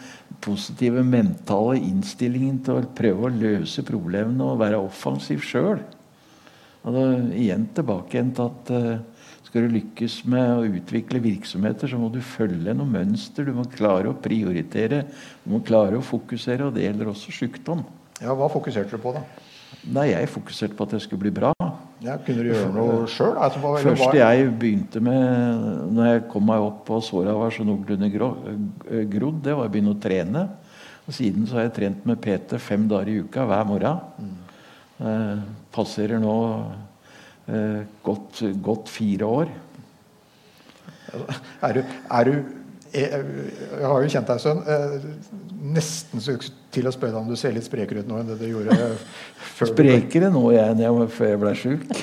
positive mentale innstillingen til å prøve å løse problemene og være offensiv sjøl. Igjen tilbake igjen til at uh, skal du lykkes med å utvikle virksomheter, så må du følge noe mønster. Du må klare å prioritere, du må klare å fokusere. Og det gjelder også sykdom. Ja, Hva fokuserte du på, da? Nei, Jeg fokuserte på at det skulle bli bra. Ja, kunne du gjøre noe sjøl? Altså, hva- Først hva- jeg begynte med Når jeg kom meg opp og såra var så noenlunde eh, grodd, det var å begynne å trene. Og siden så har jeg trent med Peter fem dager i uka hver morgen. Eh, passerer nå eh, godt, godt fire år. Er du, er du jeg, jeg har jo kjent deg en stund. Nesten så til å spørre deg om du ser litt sprekere ut nå enn det du gjorde før. Sprekere nå jeg jeg før jeg ble sjuk.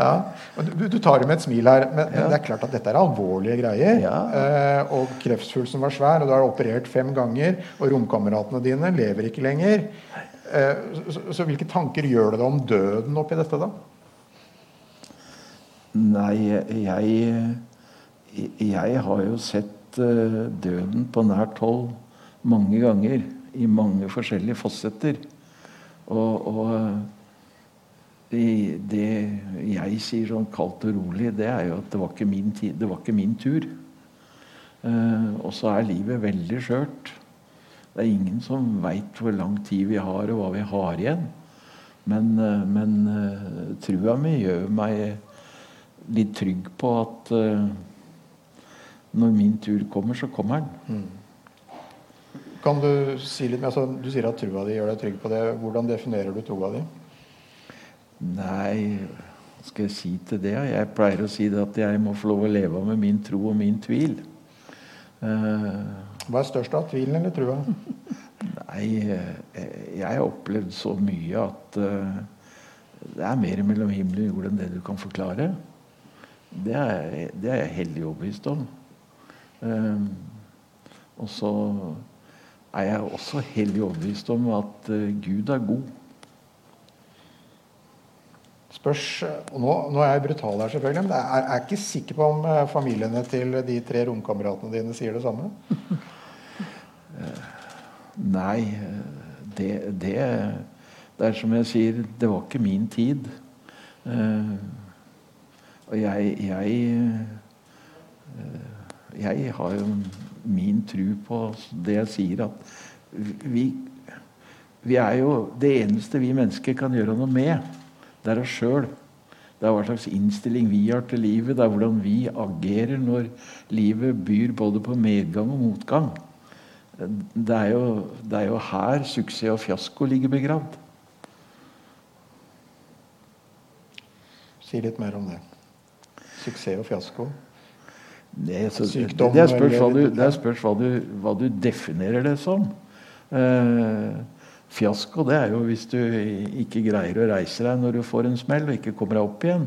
Ja, du, du tar det med et smil her, men, men det er klart at dette er alvorlige greier. Ja. Eh, og kreftsvulsten var svær, og du har operert fem ganger, og romkameratene dine lever ikke lenger. Eh, så, så hvilke tanker gjør det deg om døden oppi dette, da? Nei, jeg, jeg har jo sett døden på nært hold mange ganger. I mange forskjellige fossetter. Og, og det, det jeg sier sånn kaldt og rolig, det er jo at det var ikke min, tid, det var ikke min tur. Eh, og så er livet veldig skjørt. Det er ingen som veit hvor lang tid vi har, og hva vi har igjen. Men, eh, men eh, trua mi gjør meg litt trygg på at eh, når min tur kommer, så kommer den. Kan Du si litt mer, altså, du sier at trua di gjør deg trygg på det. Hvordan definerer du troa di? Nei, hva skal jeg si til det? Jeg pleier å si at jeg må få lov å leve med min tro og min tvil. Uh, Hva er størst av, tvilen eller trua? nei, eh, jeg har opplevd så mye at uh, det er mer mellom himmel og jord enn det du kan forklare. Det er, det er jeg hellig overbevist om. Eh, og så er jeg også hellig overbevist om at eh, Gud er god. Spørs, og nå, nå er jeg brutal her, selvfølgelig, men jeg er, er ikke sikker på om eh, familiene til de tre romkameratene dine sier det samme. Nei, det, det Det er som jeg sier, det var ikke min tid. Eh, og jeg, jeg eh, Jeg har jo min tro på det jeg sier, at vi, vi er jo Det eneste vi mennesker kan gjøre noe med, det er oss sjøl. Det er hva slags innstilling vi har til livet. Det er hvordan vi agerer når livet byr både på medgang og motgang. Det er jo, det er jo her suksess og fiasko ligger begravd. Si litt mer om det. Suksess og fiasko. Det, så, Sykdom det, spørs, hva du, det spørs hva, du, hva du definerer det som. Eh, fiasko det er jo hvis du ikke greier å reise deg når du får en smell og ikke kommer deg opp igjen.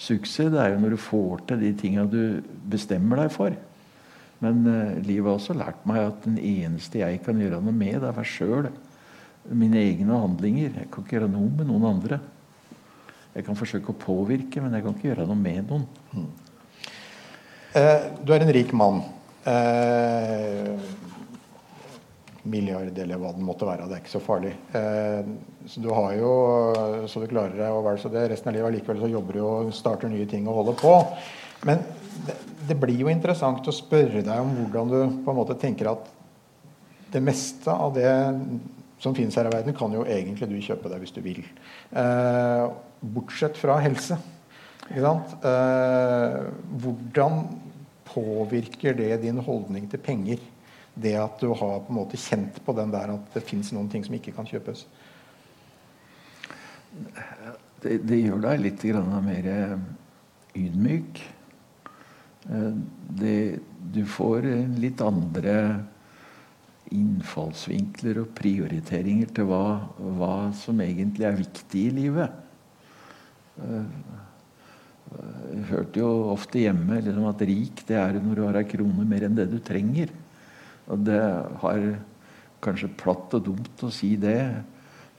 Suksess det er jo når du får til de tinga du bestemmer deg for. Men eh, livet har også lært meg at den eneste jeg kan gjøre noe med, det er meg sjøl. Mine egne handlinger. Jeg kan ikke gjøre noe med noen andre. Jeg kan forsøke å påvirke, men jeg kan ikke gjøre noe med noen. Eh, du er en rik mann. Eh, milliard eller hva den måtte være. Det er ikke så farlig. Eh, så du har jo så du klarer deg og vel så det resten av livet. Allikevel så jobber du og starter nye ting og holder på. Men det, det blir jo interessant å spørre deg om hvordan du på en måte tenker at det meste av det som finnes her i verden, kan jo egentlig du kjøpe deg hvis du vil. Bortsett fra helse. Eh, hvordan påvirker det din holdning til penger? Det at du har på en måte kjent på den der at det fins noen ting som ikke kan kjøpes? Det, det gjør deg litt mer eh, ydmyk. Eh, Det, du får litt andre innfallsvinkler og prioriteringer til hva, hva som egentlig er viktig i livet. Jeg hørte jo ofte hjemme liksom at rik det er når du har ei krone mer enn det du trenger. Og det har kanskje platt og dumt å si det,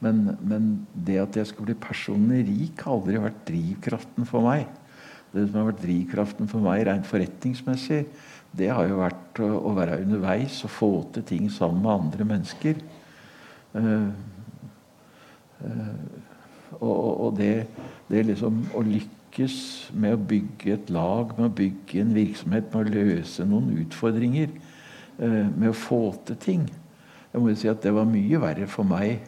men, men det at jeg skulle bli personlig rik, har aldri vært drivkraften for meg. Det som har vært drivkraften for meg rent forretningsmessig, det har jo vært å, å være underveis og få til ting sammen med andre mennesker. Uh, uh, og, og, det, det liksom å lykkes med å bygge et lag, med å bygge en virksomhet, med å løse noen utfordringer, eh, med å få til ting Jeg må jo si at det var mye verre for meg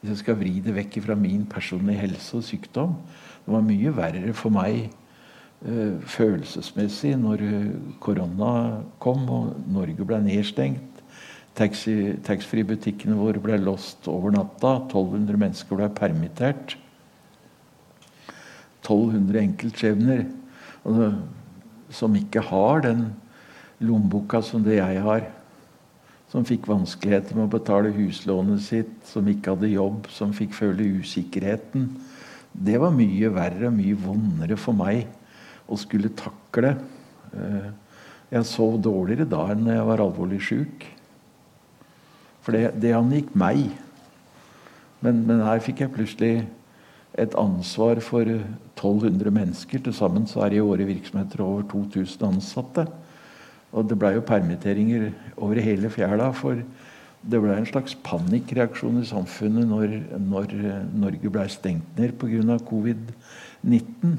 Hvis jeg skal vri det vekk fra min personlige helse og sykdom. Det var mye verre for meg uh, følelsesmessig når korona kom og Norge ble nedstengt. Taxfree-butikkene våre ble låst over natta. 1200 mennesker ble permittert. 1200 enkeltskjebner som ikke har den lommeboka som det jeg har. Som fikk vanskeligheter med å betale huslånet sitt, som ikke hadde jobb, som fikk føle usikkerheten. Det var mye verre og mye vondere for meg å skulle takle. Eh, jeg sov dårligere da enn jeg var alvorlig sjuk. For det, det angikk meg. Men, men, her fikk jeg plutselig et ansvar for 1200 mennesker. Til sammen så er det i året virksomheter over 2000 ansatte. Og det blei jo permitteringer over hele fjæra. For det blei en slags panikkreaksjon i samfunnet når, når Norge blei stengt ned pga. covid-19.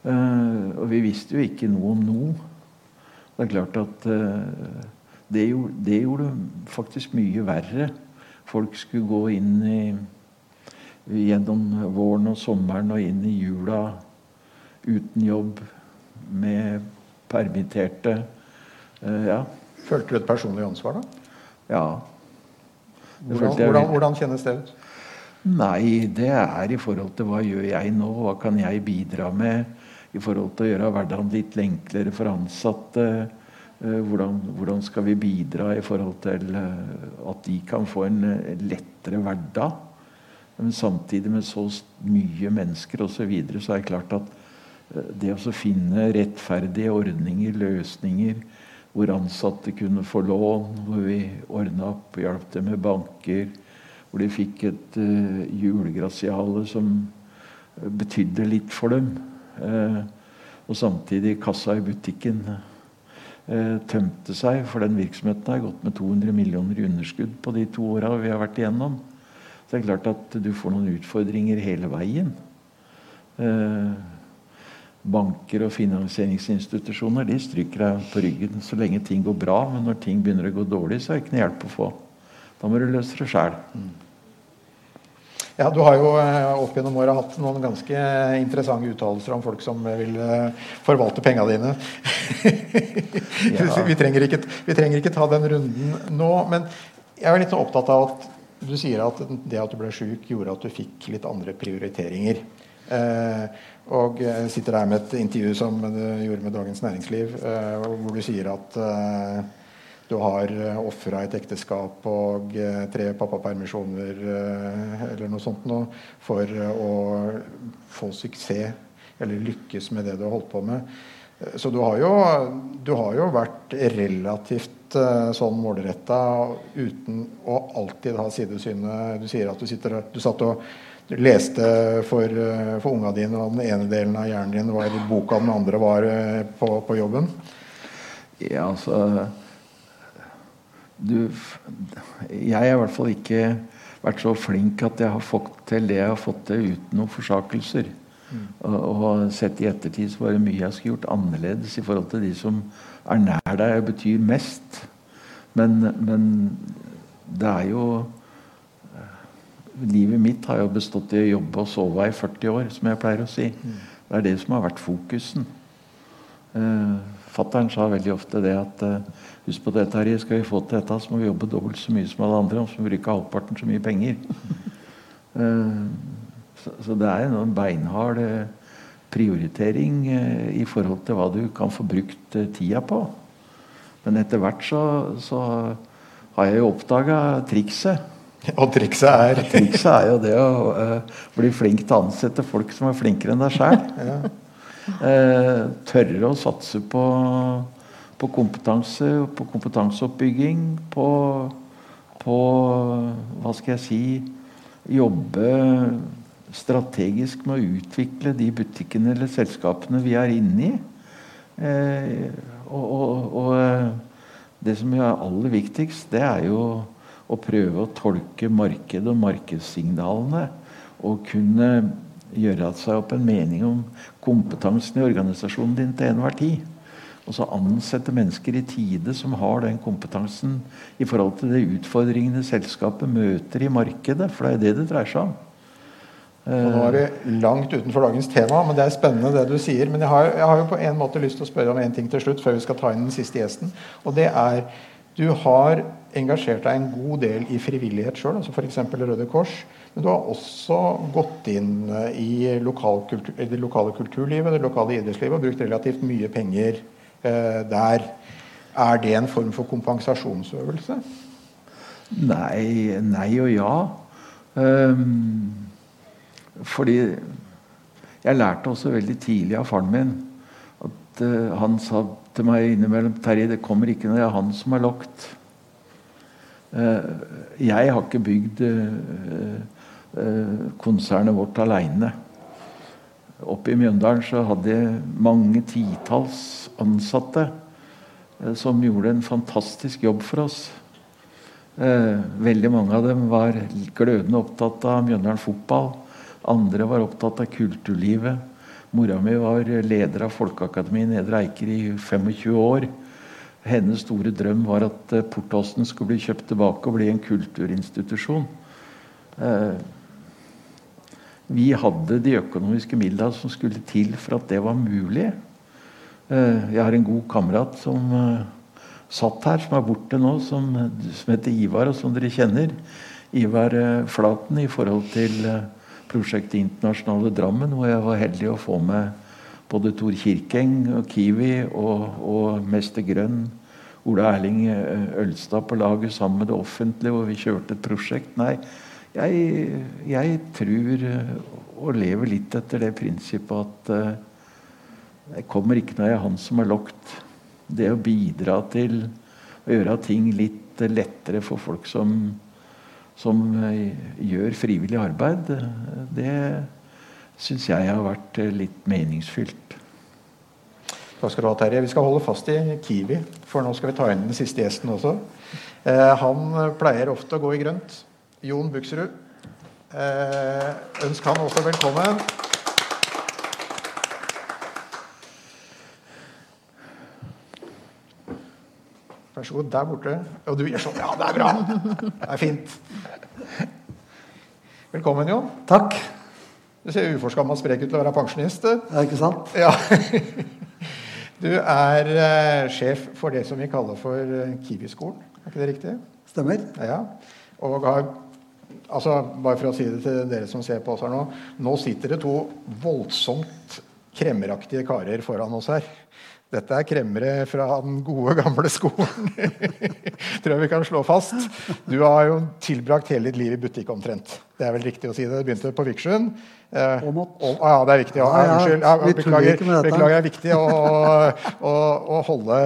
Uh, og vi visste jo ikke noe om noe. Det er klart at uh, det, gjorde, det gjorde faktisk mye verre. Folk skulle gå inn i, gjennom våren og sommeren og inn i jula uten jobb, med permitterte. Uh, ja. Følte du et personlig ansvar, da? Ja. Hvordan, hvordan, hvordan, kjennes det ut? Nei, det er i forhold til hva gjør jeg nå? Hva kan jeg bidra med? I forhold til å gjøre hverdagen litt enklere for ansatte. Eh, hvordan, hvordan, skal vi bidra i forhold til eh, at de kan få en eh, lettere hverdag? Men samtidig med så mye mennesker osv. Så, videre, så er det klart at det å finne rettferdige ordninger, løsninger, hvor ansatte kunne få lån, hvor vi ordna opp og hjalp dem med banker, hvor de fikk et uh, julegrasiale som betydde litt for dem. Uh, og samtidig kassa i butikken Eh, tømte seg. For den virksomheten har gått med 200 millioner i underskudd på de to åra vi har vært igjennom. Så det er klart at du får noen utfordringer hele veien. Eh, banker og finansieringsinstitusjoner de stryker deg på ryggen så lenge ting går bra. Men når ting begynner å gå dårlig, så er det ikke noe hjelp å få. Da må du løse det sjæl. Ja, Du har jo eh, opp gjennom året hatt noen ganske interessante uttalelser om folk som vil eh, forvalte penga dine. ja. vi, trenger ikke, vi, trenger ikke, ta den runden nå. Men jeg er litt opptatt av at du sier at det at du ble sjuk, gjorde at du fikk litt andre prioriteringer. Eh, og sitter der med et intervju som du gjorde med Dagens Næringsliv, eh, hvor du sier at eh, du har eh, ofra et ekteskap og eh, tre pappapermisjoner eh, eller noe sånt noe for å få suksess eller lykkes med det du har holdt på med. Så du har jo, du har jo vært relativt sånn målretta uten å alltid ha sidesynet. Du sier at du, sitter, du satt og leste for, for unga dine, og den ene delen av hjernen din var i boka, den andre var på, på jobben. Ja, altså du, Jeg har i hvert fall ikke vært så flink at jeg har fått til det jeg har fått til uten noen forsakelser. Mm. Og, og, sett i ettertid så var det mye jeg skulle gjort annerledes i forhold til de som er nær deg betyr mest. Men, men det er jo Livet mitt har jo bestått i å jobbe og sove i 40 år, som jeg pleier å si. Mm. Det er det som har vært fokusen. Uh, Fattern sa veldig ofte det at uh, husk på dette, her, skal vi få til dette, så må vi jobbe dobbelt så mye som alle andre, og så må vi bruke halvparten så mye penger. uh, så, så, det er en beinhard uh, prioritering i forhold til hva du kan få brukt tida på. Men etter hvert så, så har jeg jo oppdaga trikset. Og trikset er Trikset er jo det å bli flink til å ansette folk som er flinkere enn deg sjøl. Eh, tørre å satse på, på, kompetanse, på kompetanseoppbygging, på, på Hva skal jeg si Jobbe strategisk med å utvikle de butikkene eller selskapene vi er inne i. Eh, og, og, og, eh, det som er aller viktigst, det er jo å prøve å tolke markedet og markedssignalene. Og kunne gjøre seg opp en mening om kompetansen i organisasjonen din til enhver tid. Og så ansette mennesker i tide som har den kompetansen i forhold til de utfordringene selskapet møter i markedet. For det er det det dreier seg om. Og nå er vi langt utenfor dagens tema, men det er spennende det du sier. Men jeg har, jeg har jo på en måte lyst til å spørre om en ting til slutt, før vi skal ta inn den siste gjesten. Og det er Du har engasjert deg en god del i frivillighet sjøl, altså f.eks. Røde Kors. Men du har også gått inn eh, i, lokalkultur, i det lokale kulturlivet, det lokale idrettslivet, og brukt relativt mye penger eh, der. Er det en form for kompensasjonsøvelse? Nei, nei og ja. Um, fordi jeg lærte også veldig tidlig av faren min at uh, han sa til meg innimellom Terje, det kommer ikke når det er han som er lagt. Uh, jeg har ikke bygd uh, konsernet vårt aleine. Oppe i Mjøndalen så hadde jeg mange titalls ansatte som gjorde en fantastisk jobb for oss. veldig mange av dem var glødende opptatt av Mjøndalen fotball. Andre var opptatt av kulturlivet. Mora mi var leder av Folkeakademiet Nedre Eiker i 25 år. Hennes store drøm var at eh, Portåsen skulle bli kjøpt tilbake og bli en kulturinstitusjon. Eh, vi hadde de økonomiske midlene som skulle til for at det var mulig. Eh, jeg har en god kamerat som satt her, som er borte nå, som heter Ivar, og som dere kjenner. Ivar Flaten i forhold til prosjektet Internasjonale Drammen, hvor jeg var heldig å få med både Tor Kirkeng og Kiwi og, og Mester Grønn, Ola Erling eh, Ølstad på laget sammen med det offentlige, hvor vi kjørte et prosjekt. Nei, jeg, jeg tror eh, og lever litt etter det prinsippet at uh, jeg kommer ikke når jeg er han som er lokt. Det å bidra til å gjøre ting litt lettere for folk som som eh, gjør frivillig arbeid, det syns jeg har vært eh, litt meningsfylt. Takk skal du ha, Terje. Vi skal holde fast i Kiwi, for nå skal vi ta inn den siste gjesten også. Eh, han pleier ofte å gå i grønt. Jon Buksrud. Eh, ønsk han også velkommen. Vær så god. Der borte. Og du gjør sånn. Ja, det er bra! Det er fint. Velkommen, Jon. Takk. Du ser uforskamma sprek ut til å være pensjonist. Ja, ikke sant? Ja. Du er eh, sjef for det som vi kaller for uh, Kiwi-skolen. Er ikke det riktig? Stemmer. Ja. Og har altså, Bare for å si det til dere som ser på oss her nå. Nå sitter det to voldsomt kremmeraktige karer foran oss her. Dette er kremmere fra den gode, gamle skolen. Tror jeg vi kan slå fast. Du har jo tilbrakt hele ditt liv i butikk omtrent. Det er vel riktig å si det. Du begynte på Vikersund. Eh, og, ja, det er viktig. Ja, ja, unnskyld. Ja, beklager. beklager. Det er viktig å, å, å, holde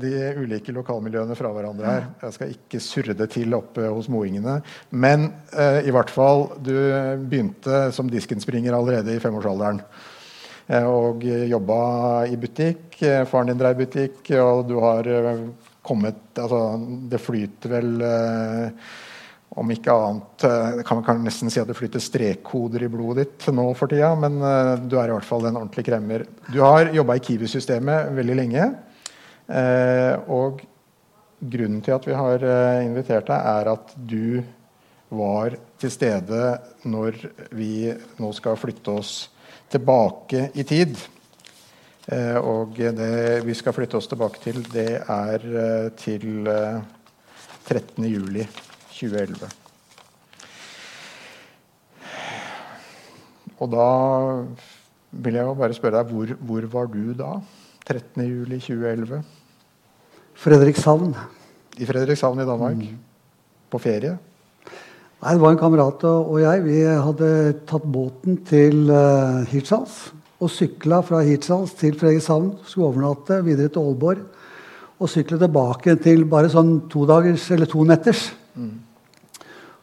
de ulike lokalmiljøene fra hverandre her. Jeg skal ikke surre det til oppe hos moingene. Men eh, i hvert fall, du begynte som diskenspringer allerede i femårsalderen. Eh, og jobba i butikk. Eh, faren din drev butikk, og du har eh, kommet altså, Det flyter vel om ikke annet kan man nesten si at det flyter strekkoder i blodet ditt nå for tida, men du er i hvert fall en ordentlig kremmer. Du har jobba i Kiwi-systemet veldig lenge. og grunnen til at vi har invitert deg, er at du var til stede når vi nå skal flytte oss tilbake i tid. Eh, og det vi skal flytte oss tilbake til, det er eh, til 13.07.2011. Eh, og da vil jeg jo bare spørre deg, hvor, hvor var du da? 13.07.2011? Fredrikshavn. I Fredrikshavn i Danmark? Mm. På ferie? Nei, Det var en kamerat og jeg. Vi hadde tatt båten til uh, Hirtshals. Og sykla fra Hirtshals til Fredrikshavn. Skulle overnatte videre til Aalborg. Og sykle tilbake til bare sånn to dagers eller to netters. Mm.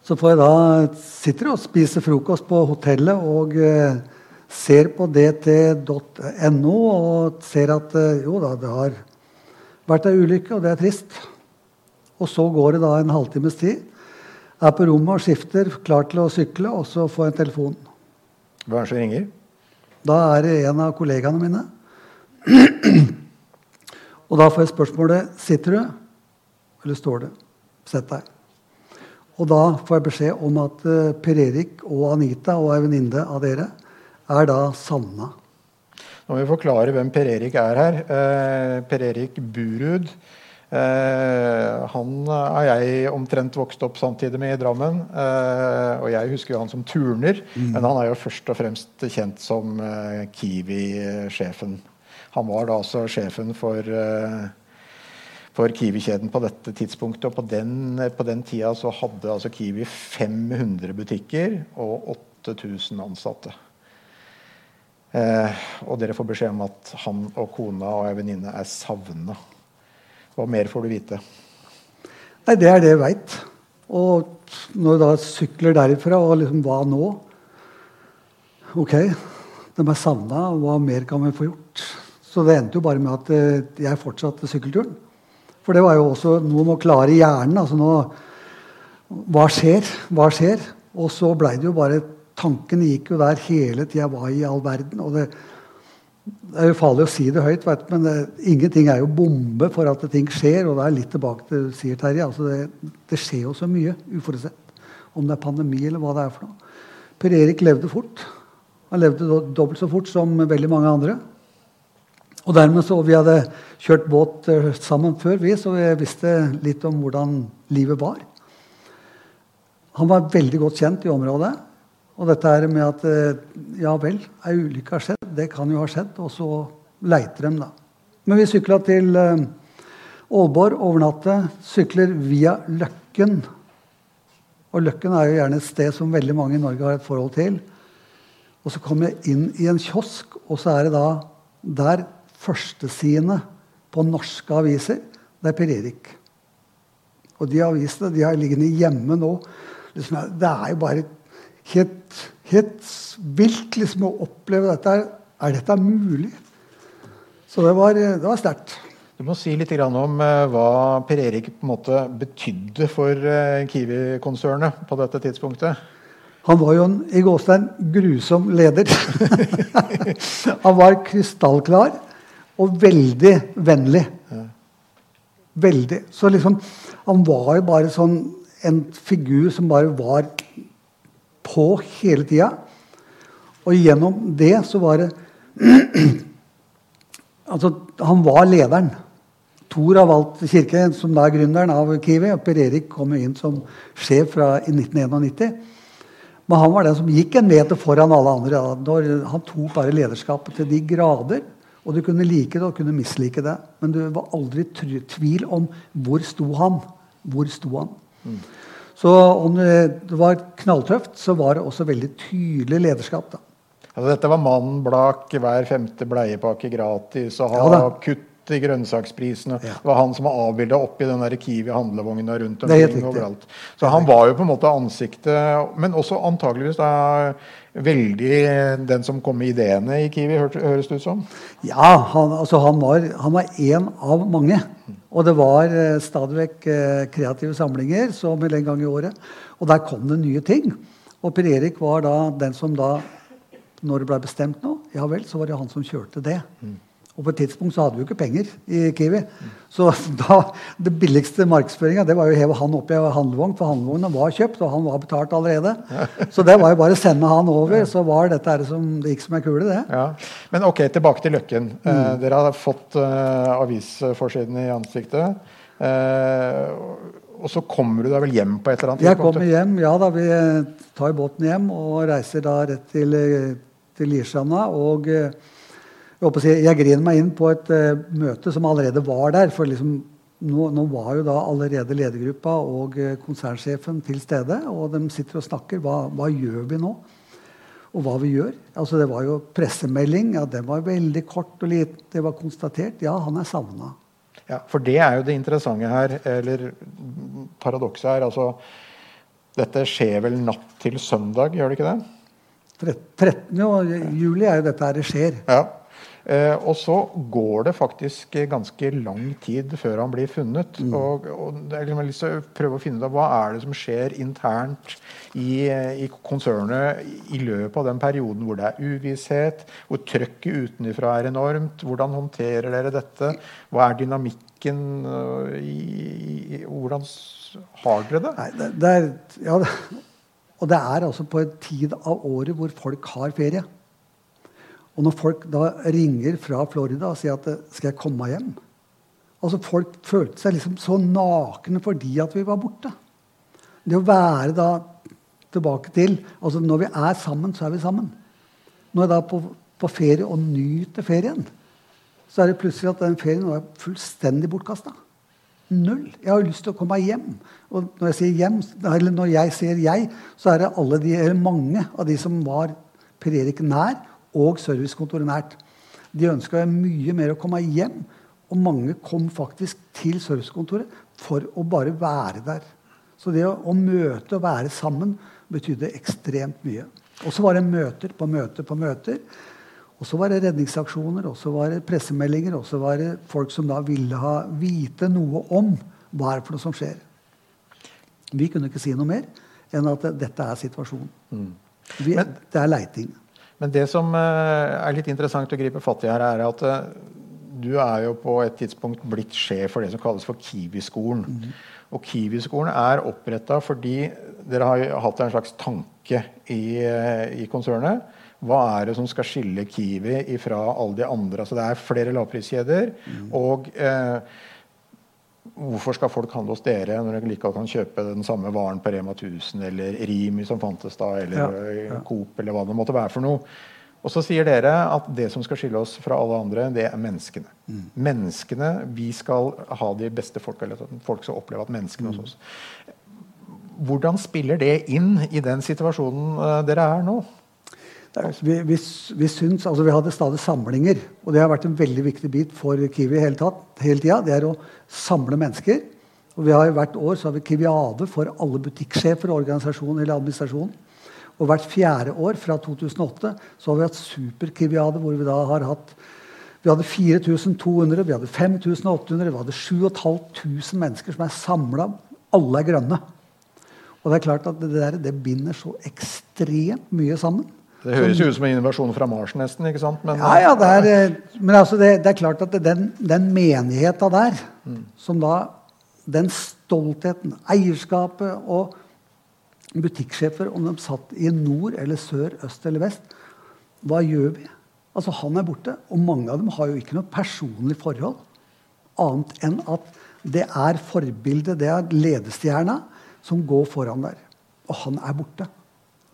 Så får jeg da sitter og spiser frokost på hotellet og uh, ser på dt.no og ser at uh, jo da, det har vært ei ulykke, og det er trist. Og så går det da en halvtimes tid er på rommet og skifter, klar til å sykle, og så får jeg en telefon. Hva er det som ringer? Da er det en av kollegaene mine. Og da får jeg spørsmålet sitter du, eller står du? Sett deg. Og da får jeg beskjed om at uh, Per Erik og Anita og ei venninne av dere er da savna. Nå må vi forklare hvem Per Erik er her. Eh, per Erik Burud. Eh, han er jeg omtrent vokst opp samtidig med i Drammen. Eh, og jeg husker jo han som turner, mm. men han er jo først og fremst kjent som eh, Kiwi-sjefen. Han var da altså sjefen for eh, for Kiwi-kjeden på dette tidspunktet. Og på den, på den tida så hadde altså Kiwi 500 butikker og 8000 ansatte. Eh, og dere får beskjed om at han og kona og ei venninne er savna. Hva mer får du vite? Nei, Det er det jeg veit. Og når du da sykler derifra, og liksom hva nå? Ok, de er savna. Hva mer kan vi få gjort? Så det endte jo bare med at eh, jeg fortsatte sykkelturen. For det var jo også noe med å klare hjernen. altså nå, Hva skjer? Hva skjer? Og så blei det jo bare Tankene gikk jo der hele tida. Hva i all verden? Og det, det, er jo farlig å si det høyt, vet, men det, ingenting er jo bombe for at ting skjer. Og det er litt tilbake til sier Terje. Altså det, det, skjer jo så mye uforutsett. Om det er pandemi eller hva det er for noe. Per Erik levde fort. Han levde dobbelt så fort som veldig mange andre. Og dermed så Vi hadde kjørt båt eh, sammen før, vi, så vi visste litt om hvordan livet var. Han var veldig godt kjent i området. Og dette er med at eh, ja vel, ei ulykke har skjedd. Det kan jo ha skjedd. Og så leiter de, da. Men vi sykla til Ålborg Aalborg, overnatte. Sykler via Løkken. Og Løkken er jo gjerne et sted som veldig mange i Norge har et forhold til. Og så kommer jeg inn i en kiosk, og så er det da der førstesidene på norske aviser, det er Per Erik. Og de avisene de har liggende hjemme nå. Det er jo bare helt, helt vilt liksom, å oppleve dette. Er dette mulig? Så det var, det var sterkt. Du må si litt om uh, hva Per Erik på en måte betydde for uh, Kiwi-konsernet på dette tidspunktet. Han var jo en i Gåstein grusom leder. han var krystallklar og veldig vennlig. Veldig. Så liksom Han var jo bare sånn en figur som bare var på hele tida. Og gjennom det så var det Altså, han var lederen. Tor har valgt kirke, som da er gründeren av Kiwi. og Per Erik kom jo inn som sjef fra, i 1991. Men han var den som gikk en meter foran alle andre. Han tok bare lederskapet til de grader. Og du kunne like det og kunne mislike det. Men du var aldri tvil om hvor sto han. Hvor sto han? Mm. Så om det var knalltøft, så var det også veldig tydelig lederskap. da. Altså, dette var mannen blak, hver femte bleiepakke gratis, og ha ja, kutt i grønnsaksprisene. Ja. Det var han som var avbilda oppi den der Kiwi handlevogna rundt omkring overalt. Så han var jo på en måte ansiktet, men også antageligvis da veldig den som kom med ideene i Kiwi, høres det ut som? Ja, han, altså han var, han var en av mange. Og det var eh, stadig vekk eh, kreative samlinger som en gang i året. Og der kom det nye ting. Og Per Erik var da den som da, når det ble bestemt noe, ja vel, så var det han som kjørte det. Mm. Og på et tidspunkt så hadde vi jo ikke penger i Kiwi. Så da, det billigste markedsføringa var jo å heve han opp i handlevogn, for handlevogna var kjøpt, og han var betalt allerede. Så det var jo bare å sende han over, så var dette her som, det gikk som ei kule, det. Ja. Men ok, tilbake til Løkken. Eh, mm. Eh, dere har fått uh, avisforsiden i ansiktet. Eh, og så kommer du da vel hjem på et eller annet tidspunkt? Jeg kommer hjem, ja da. Vi tar båten hjem og reiser da rett til, til Lierstranda. og... Uh, jeg, jeg griner meg inn på et uh, møte som allerede var der. for liksom, nå, nå, var jo da allerede ledergruppa og uh, konsernsjefen til stede. Og de sitter og snakker. Hva, hva, gjør vi nå? Og hva vi gjør. Altså, det var jo pressemelding. ja, Den var veldig kort og liten. Det var konstatert. Ja, han er savna. Ja, for det er jo det interessante her, eller paradokset her. altså Dette skjer vel natt til søndag, gjør det ikke det? 13. juli er jo dette her det skjer. Ja. Eh, og så går det faktisk ganske lang tid før han blir funnet. Mm. Og, og jeg har lyst til å prøve å finne ut av hva er det som skjer internt i, i konsernet i løpet av den perioden hvor det er uvisshet, hvor trøkket utenfra er enormt. Hvordan håndterer dere dette? Hva er dynamikken øh, i, i Hvordan har dere det? Nei, det, det er, ja, og det er altså på en tid av året hvor folk har ferie. Og når folk da ringer fra Florida og sier at 'skal jeg komme meg hjem'? Altså Folk følte seg liksom så nakne fordi at vi var borte. Det å være da tilbake til altså Når vi er sammen, så er vi sammen. Når jeg da er på, på ferie og nyter ferien, så er det plutselig at den ferien var fullstendig bortkasta. Null. Jeg har jo lyst til å komme meg hjem. Og når jeg sier hjem, eller når jeg sier jeg, så er det alle de, eller mange av de som var Per Erik nær, og servicekontoret nært. De ønska mye mer å komme hjem. Og mange kom faktisk til servicekontoret for å bare være der. Så det å, å møte og være sammen betydde ekstremt mye. Og så var det møter på møter på møter. Og så var det redningsaksjoner, og så var det pressemeldinger, og så var det folk som da ville ha vite noe om hva er det for noe som skjer. Vi kunne ikke si noe mer enn at dette er situasjonen. Vi, Men- det er leiting. Men det som eh, er litt interessant å gripe fatt i her, er at eh, du er jo på et tidspunkt blitt sjef for det som kalles for Kiwi-skolen. Og Kiwi-skolen er oppretta fordi dere har hatt en slags tanke i, eh, i konsernet. Hva er det som skal skille Kiwi fra alle de andre? Altså det er flere lavpriskjeder. Og eh, hvorfor skal folk handle hos dere når de likevel kan kjøpe den samme varen på Rema 1000 eller Rimi som fantes da, eller Ja, eh, ja. Coop eller hva det måtte være for noe? Og så sier dere at det som skal skille oss fra alle andre, det er menneskene. Mm. Menneskene, Vi skal ha de beste folka, eller folk skal oppleve at menneskene Mm. hos oss. Hvordan spiller det inn i den situasjonen eh, dere er nå? Er- Vi, vi, vi, syns, altså vi hadde stadig samlinger, og det har vært en veldig viktig bit for Kiwi hele, tatt, hele tida. Det er å samle mennesker. Og vi har Hvert år så har vi Kiwiade for alle butikksjefer og organisasjon eller administrasjon. Og hvert fjerde år fra 2008 så har vi hatt super-Kiwiade, hvor vi da har hatt vi hadde 4200, vi hadde 5800, vi hadde 7500 mennesker som er samla. Alle er grønne. Og det er klart at det der det binder så ekstremt mye sammen. Det høres jo ut som en innovasjon fra Mars, nesten. ikke sant? Men, Ja, ja, det er, eh, men altså det, det er klart at den, den menigheta der, som da Den stoltheten, eierskapet og butikksjefer, om de satt i nord eller sør, øst eller vest Hva gjør vi? Altså, han er borte, og mange av dem har jo ikke noe personlig forhold. Annet enn at det er forbildet, det er ledestjerna, som går foran der. Og han er borte.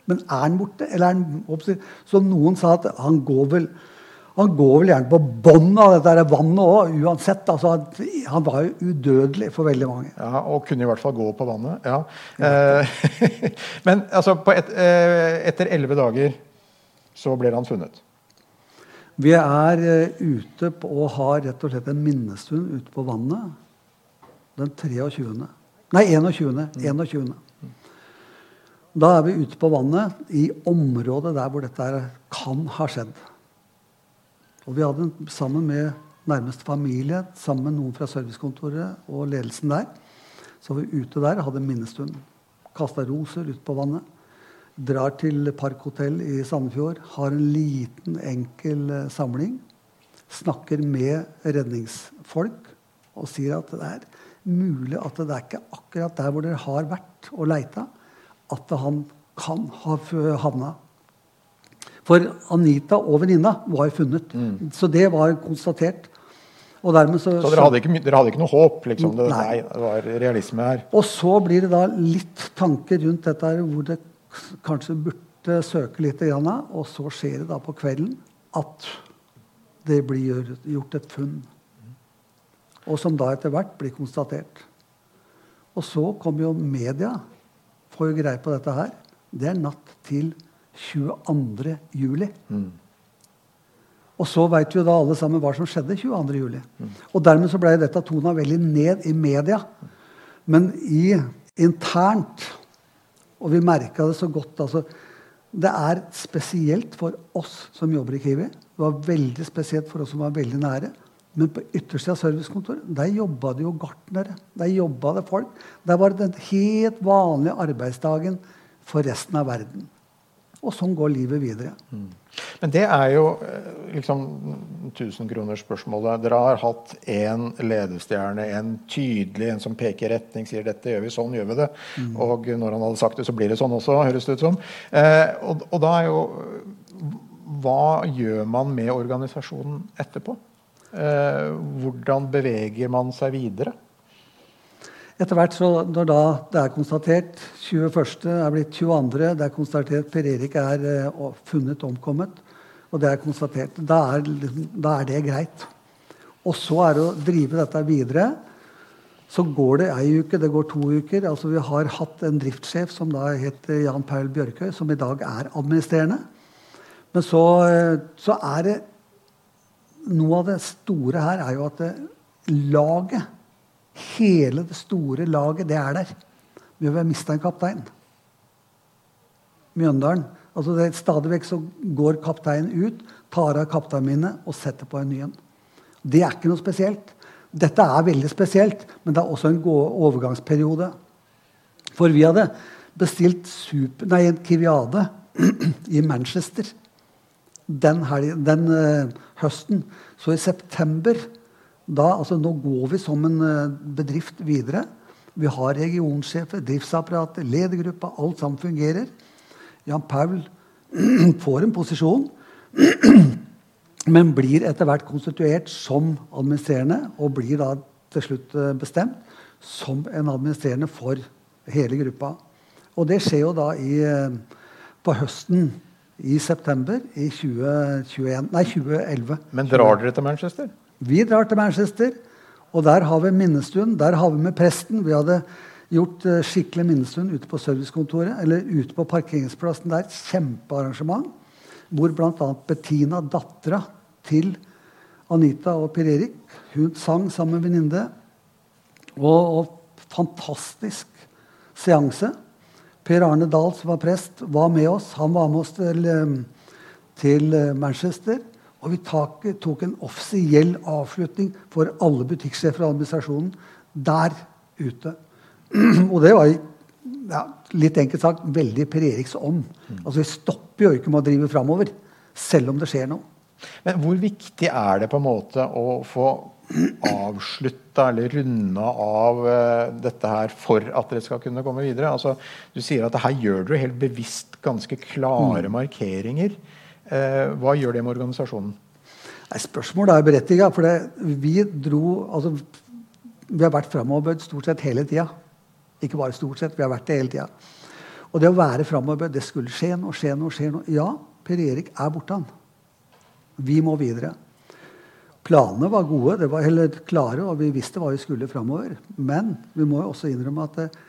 Men er han borte? Eller er han Som noen sa, at han går vel han går vel gjerne på bånn av dette vannet òg, uansett. Altså, han var jo udødelig for veldig mange. Ja, Og kunne i hvert fall gå på vannet. ja. Eh, Men altså, på et, eh, etter elleve dager så ble han funnet. Vi er eh, ute på, og har rett og slett en minnestund ute på vannet den 23. Nei, 21. 21. Da er vi ute på vannet i området der hvor dette kan ha skjedd. Og vi hadde sammen med nærmeste familie, sammen med noen fra servicekontoret og ledelsen der, så var vi ute der, og hadde minnestund. Kasta roser ut på vannet. Drar til Parkhotell i Sandefjord. Har en liten, enkel eh, samling. Snakker med redningsfolk og sier at det er mulig at det er ikke akkurat der hvor dere har vært og leita, at han kan ha havna. For Anita og venninna var funnet. Så det var konstatert. Og så, Så dere hadde ikke, dere hadde ikke noe håp? liksom? Det, Nei. nei, det var realisme her. Og så blir det da litt tanker rundt dette her, hvor det kanskje burde søke litt. Og så skjer det da på kvelden at det blir gjort et funn. Og som da etter hvert blir konstatert. Og så kommer jo media, får greie på dette her. Det er natt til 22. juli. Og så veit jo da alle sammen hva som skjedde 22. juli. Og dermed så ble dette tona veldig ned i media. Men i internt Og vi merka det så godt. altså, Det er spesielt for oss som jobber i Kiwi, Det var veldig spesielt for oss som var veldig nære. Men på yttersida av servicekontoret der jobba det jo gartnere. Der jobba det folk. Der var det den helt vanlige arbeidsdagen for resten av verden. Og sånn går livet videre. Mm. Men det er jo eh, liksom tusenkronersspørsmålet. Dere har hatt én ledestjerne, en tydelig, en som peker retning, sier 'dette gjør vi, sånn gjør vi det'. Mm. Og når han hadde sagt det, så blir det sånn også, høres det ut som. Eh, og, og, da er jo Hva gjør man med organisasjonen etterpå? Eh, hvordan beveger man seg videre? Etter hvert, så når da det er konstatert 21. er blitt 22., det er konstatert Per Erik er uh, funnet omkommet, og det er konstatert, da er, da er, det greit. Og så er det å drive dette videre. Så går det ei uke, det går to uker. altså Vi har hatt en driftssjef som da heter Jan Paul Bjørkøy, som i dag er administrerende. Men så, uh, så er det Noe av det store her er jo at det, laget Hele det store laget, det er der. Vi har mista en kaptein. Mjøndalen. Altså det, stadig vekk så går kapteinen ut, tar av kapteinminnet og setter på en ny en. Det er ikke noe spesielt. Dette er veldig spesielt, men det er også en overgangsperiode. For vi hadde bestilt super, nei, en Kiviade i Manchester den, helgen, den uh, høsten. Så i september da, altså, nå går vi som en uh, bedrift videre. Vi har regionsjefer, driftsapparatet, ledergruppa. Alt sammen fungerer. Jan Paul får en posisjon, men blir etter hvert konstituert som administrerende og blir da til slutt eh, bestemt som en administrerende for hele gruppa. Og det skjer jo da i, på høsten i september i 2021, nei, 2011. Men drar dere til Manchester? Vi drar til Manchester, og der har vi minnestuen. Der har vi med presten. Vi hadde gjort uh, skikkelig minnestund ute på servicekontoret, eller ute på parkeringsplassen der. Kjempearrangement. Hvor bl.a. Bettina, dattera til Anita og Per Erik, hun sang sammen med venninne. Og, og, fantastisk seanse. Per Arne Dahl, som var prest, var med oss. Han var med oss til, eh, til eh, Manchester. Og vi tok en offisiell avslutning for alle butikksjefer og administrasjonen der ute. Og det var ja, litt enkelt sagt veldig Per Eriks ånd. Altså, vi stopper jo ikke med å drive framover, selv om det skjer noe. Men hvor viktig er det på en måte å få avslutta eller runda av uh, dette her for at dere skal kunne komme videre? Altså, du sier at her gjør dere helt bevisst ganske klare mm. markeringer. Eh, hva gjør det med organisasjonen? Nei, spørsmålet er berettiga. For det, vi dro altså, Vi har vært framoverbøyd stort sett hele tida. Ikke bare stort sett, vi har vært det hele tida. Og det å være framoverbøyd, det skulle skje noe, skje noe, skje noe. Ja, Per Erik er borte, han. Vi må videre. Planene var gode, det var heller klare, og vi visste hva vi skulle framover. Men vi må jo også innrømme at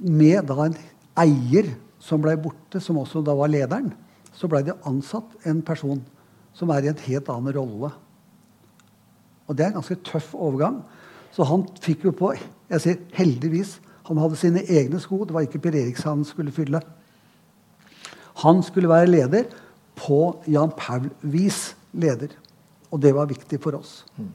med da en eier som ble borte, som også da var lederen, så blei det ansatt en person som er i en helt annen rolle. Og det er en ganske tøff overgang. Så han fikk jo på Jeg sier heldigvis. Han hadde sine egne sko. Det var ikke Per Eriks han skulle fylle. Han skulle være leder på Jan Paul-vis leder. Og det var viktig for oss. Mm.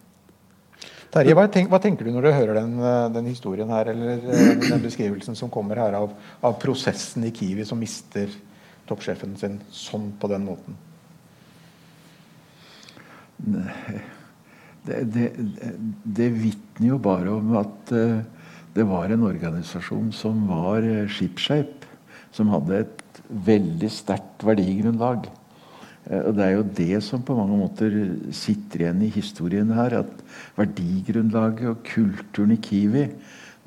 Terje, hva, tenk, hva, tenker du når du hører den, den, historien her, eller eh, den beskrivelsen som kommer her av, av prosessen i Kiwi som mister toppsjefen sin sånn på den måten? Det, det, det vitner jo bare om at uh, det var en organisasjon som var shipshape, skipsskjeip. Som hadde et veldig sterkt verdigrunnlag. Uh, og det er jo det som på mange måter sitter igjen i historien her. At verdigrunnlaget og kulturen i Kiwi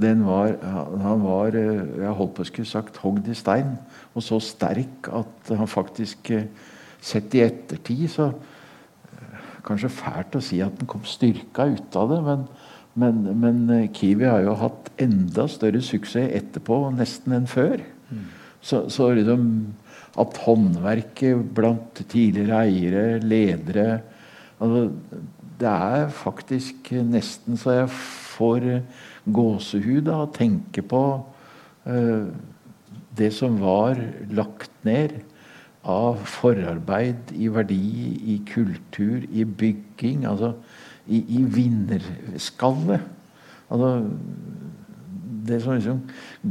den var, han var jeg holdt på å skulle sagt hogd i stein. Og så sterk at han faktisk Sett i ettertid så Kanskje fælt å si at den kom styrka ut av det, men, men, men, eh, Kiwi har jo hatt enda større suksess etterpå nesten enn før. Mm. Så, så liksom at håndverket blant tidligere eiere, ledere altså, Det er faktisk nesten så jeg får gåsehud av å tenke på uh, det som var lagt ned av forarbeid, i verdi, i kultur, i bygging. Altså i, i vinnerskallet. Altså det som liksom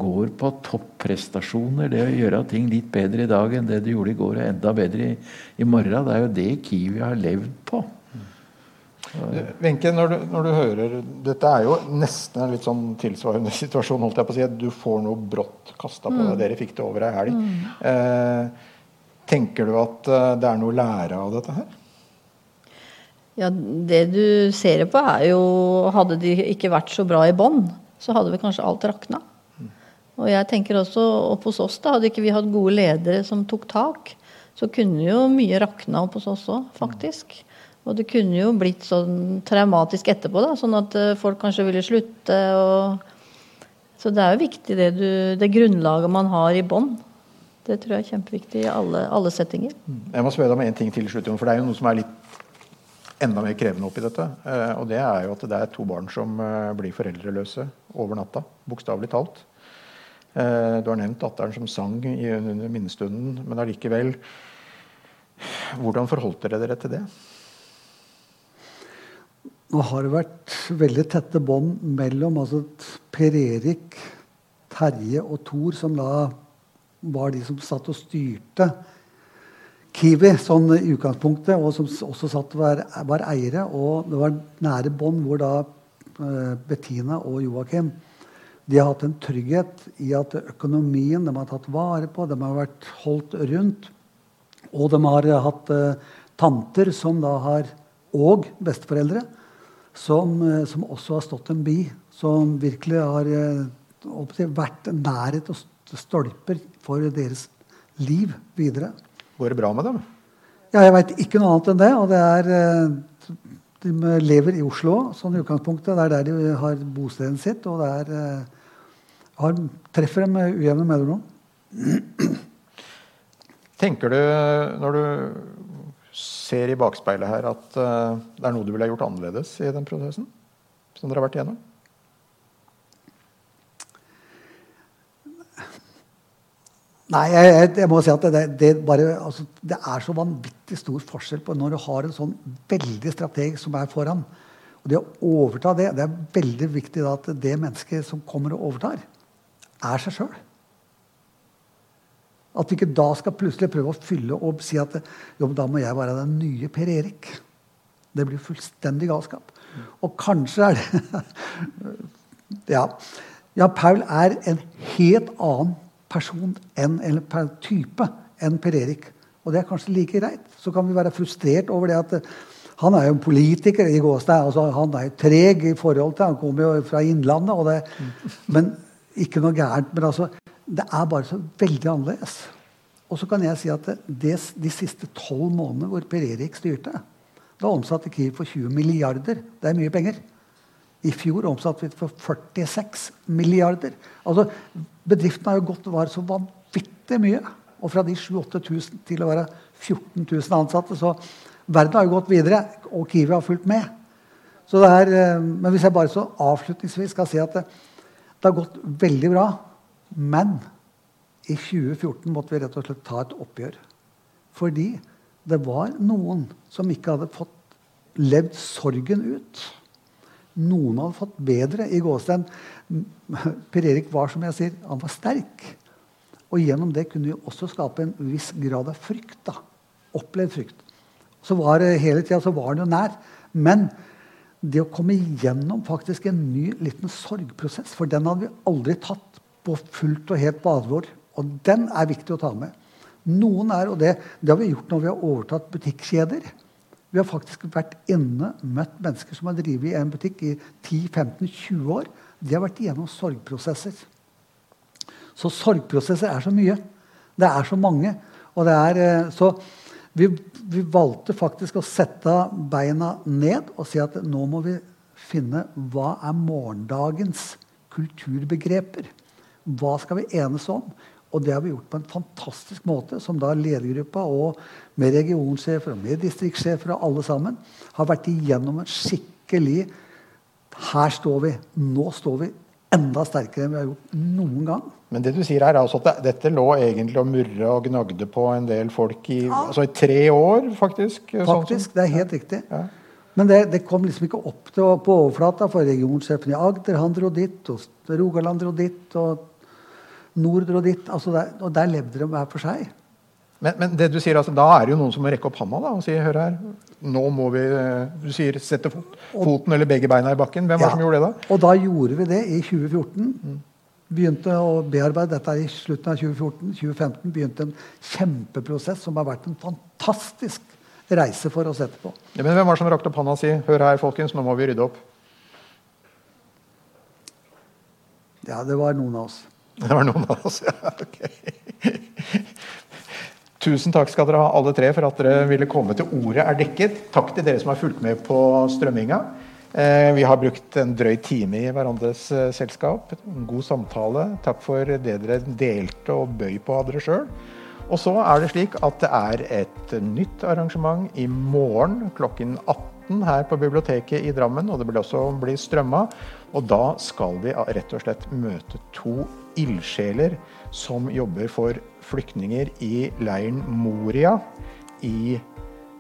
går på topprestasjoner, det å gjøre ting litt bedre i dag enn det du gjorde i går, og enda bedre i, i morgen, det er jo det Kiwi har levd på. Wenche, når, når, du hører Dette er jo nesten en litt sånn tilsvarende situasjon. holdt jeg på å si, Du får noe brått kasta på deg. Mm. Dere fikk det over ei helg. Mm. Eh, tenker du at eh, det er noe å lære av dette her? Ja, Det du ser på, er jo Hadde de ikke vært så bra i bånn, så hadde vi kanskje alt rakna. Og jeg tenker også opp hos oss, da, hadde ikke vi hatt gode ledere som tok tak, så kunne jo mye rakna opp hos oss òg, faktisk. Og det kunne jo blitt sånn traumatisk etterpå, da, sånn at eh, folk kanskje ville slutte. Og... Så det er jo viktig det, du, det grunnlaget man har i bånn. Det tror jeg er kjempeviktig i alle, alle, settinger. Mm. Jeg må spørre deg om en ting til slutt, for det er jo noe som er litt enda mer krevende oppi dette. Eh, og det er jo at det er to barn som eh, blir foreldreløse over natta. Bokstavelig talt. Du har nevnt datteren som sang under minnestunden, men allikevel Hvordan forholdt dere dere til det? Nå har det vært veldig tette bånd mellom altså Per Erik, Terje og Thor, som da var de som satt og styrte Kiwi sånn i utgangspunktet, og som også satt var, var eiere. Og det var nære bånd hvor da uh, Bettina og Joakim de har hatt en trygghet i at økonomien de har tatt vare på, de har vært holdt rundt. Og de har hatt uh, tanter som da har Og besteforeldre som, eh, som, også har stått en bi. Som virkelig har eh, vært nærhet og stolper for deres liv videre. Går det bra med dem? Ja, Jeg veit ikke noe annet enn det. og det er eh, De lever i Oslo sånn i utgangspunktet. Det er der de har bostedet sitt. Og det er, har, treffer dem med ujevne mellomrom. Tenker du, når du ser i bakspeilet her at uh, det er noe du ville gjort annerledes i den prosessen? Som dere har vært igjennom? Nei, jeg, jeg, må si at det, det, bare, altså, det, er så vanvittig stor forskjell på når du har en sånn veldig strateg som er foran. Og det å overta det, det er veldig viktig da, at det mennesket som kommer og overtar, er seg sjøl. At vi ikke da skal plutselig prøve å fylle og si at jo, da må jeg være den nye Per Erik. Det blir fullstendig galskap. Og kanskje er det ja. ja, Paul er en helt annen person enn, eller type enn Per Erik. Og det er kanskje like greit. Så kan vi være frustrert over det at han er jo en politiker i Gåstad. Altså, han er jo treg i forhold til Han kommer jo fra Innlandet. Det, men ikke noe gærent. Men altså, det er bare så veldig annerledes. Og så kan jeg si at det, de siste tolv månedene hvor Per Erik styrte, da omsatte Kiev for 20 milliarder. Det er mye penger. I fjor omsatte vi for 46 milliarder. Altså, Bedriften har jo gått var så vanvittig mye. Og fra de 7000-8000 til å være 14 000 ansatte. Så verden har jo gått videre, og Kiwi har fulgt med. Så det er, eh, men hvis jeg bare så avslutningsvis skal si at det, det har gått veldig bra men i 2014 måtte vi rett og slett ta et oppgjør. Fordi det var noen som ikke hadde fått levd sorgen ut. Noen hadde fått bedre i gåstein. Per Erik var som jeg sier, han var sterk. Og gjennom det kunne vi også skape en viss grad av frykt. da. Opplevd frykt. Så var det Hele tida var han jo nær. Men det å komme igjennom faktisk en ny liten sorgprosess, for den hadde vi aldri tatt på fullt og helt på alvor. Og den er viktig å ta med. Noen er, og det, det har vi gjort når vi har overtatt butikkjeder. Vi har faktisk vært inne, møtt mennesker som har drevet i en butikk i 10-15-20 år. De har vært igjennom sorgprosesser. Så sorgprosesser er så mye. Det er så mange. Er, eh, så vi, vi valgte faktisk å sette beina ned og si at nå må vi finne hva er morgendagens kulturbegreper. Hva skal vi enes om? Og det har vi gjort på en fantastisk måte, som da ledergruppa og med regionsjefer og med distriktssjefer og alle sammen har vært igjennom en skikkelig Her står vi. Nå står vi enda sterkere enn vi har gjort noen gang. Men det du sier her er altså at dette lå egentlig og murra og gnagde på en del folk i, altså i tre år, faktisk? sånn Faktisk, Det er helt riktig. Ja. Men det, det kom liksom ikke opp til, på overflata, for regionsjefen i Agder han dro dit, og Rogaland dro dit, og Nord og dit. Altså der, og der levde de hver for seg. Men, men det du sier, altså, da er det jo noen som må rekke opp handa da, og si hør her, nå må vi eh, Du sier sette fot, foten eller begge beina i bakken. Hvem var det som gjorde det da? Og da gjorde vi det i 2014. Begynte å bearbeide dette i slutten av 2014. 2015 begynte en kjempeprosess som har vært en fantastisk reise for oss etterpå. Ja, men hvem var det som rakte opp handa og si hør her, folkens, nå må vi rydde opp? Ja, det var noen av oss. Det var noen av oss, ja. ok. Tusen takk skal dere ha, alle tre, for at dere ville komme til Ordet er dekket. Takk til dere som har fulgt med på strømminga. Eh, vi har brukt en drøy time i hverandres eh, selskap. En god samtale. Takk for det dere delte og bøy på av dere sjøl. Og så er det slik at det er et nytt arrangement i morgen klokken 18 her på biblioteket i Drammen. Og det vil også bli strømma. Og da skal vi rett og slett møte to ildsjeler som jobber for flyktninger i leiren Moria i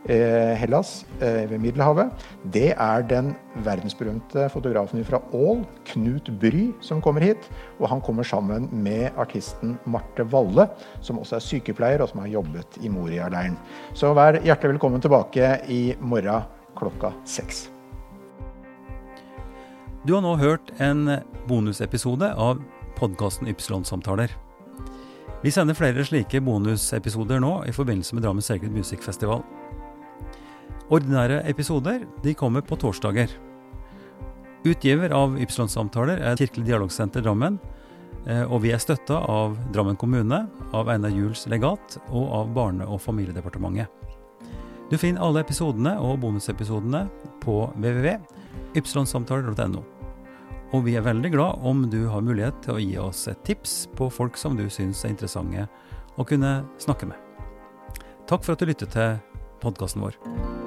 eh, Hellas eh, ved Middelhavet. Det er den verdensberømte fotografen fra Ål, Knut Bry, som kommer hit. Og han kommer sammen med artisten Marte Valle, som også er sykepleier og som har jobbet i Moria-leiren. Så vær hjertelig velkommen tilbake i morgen klokka seks. Du har nå hørt en bonusepisode av podkasten Ypsilon-samtaler. Vi sender flere slike bonusepisoder nå i forbindelse med Drammen Sacred Music Festival. Ordinære episoder de kommer på torsdager. Utgiver av Ypsilon-samtaler er Kirkelig dialogsenter Drammen, eh, og vi er støtta av Drammen kommune, av Einar Juels legat og av Barne- og familiedepartementet. Du finner alle episodene og bonusepisodene på www.ypsilonsamtaler.no. Og vi er veldig glad om du har mulighet til å gi oss et tips på folk som du syns er interessante å kunne snakke med. Takk for at du lyttet til podkasten vår.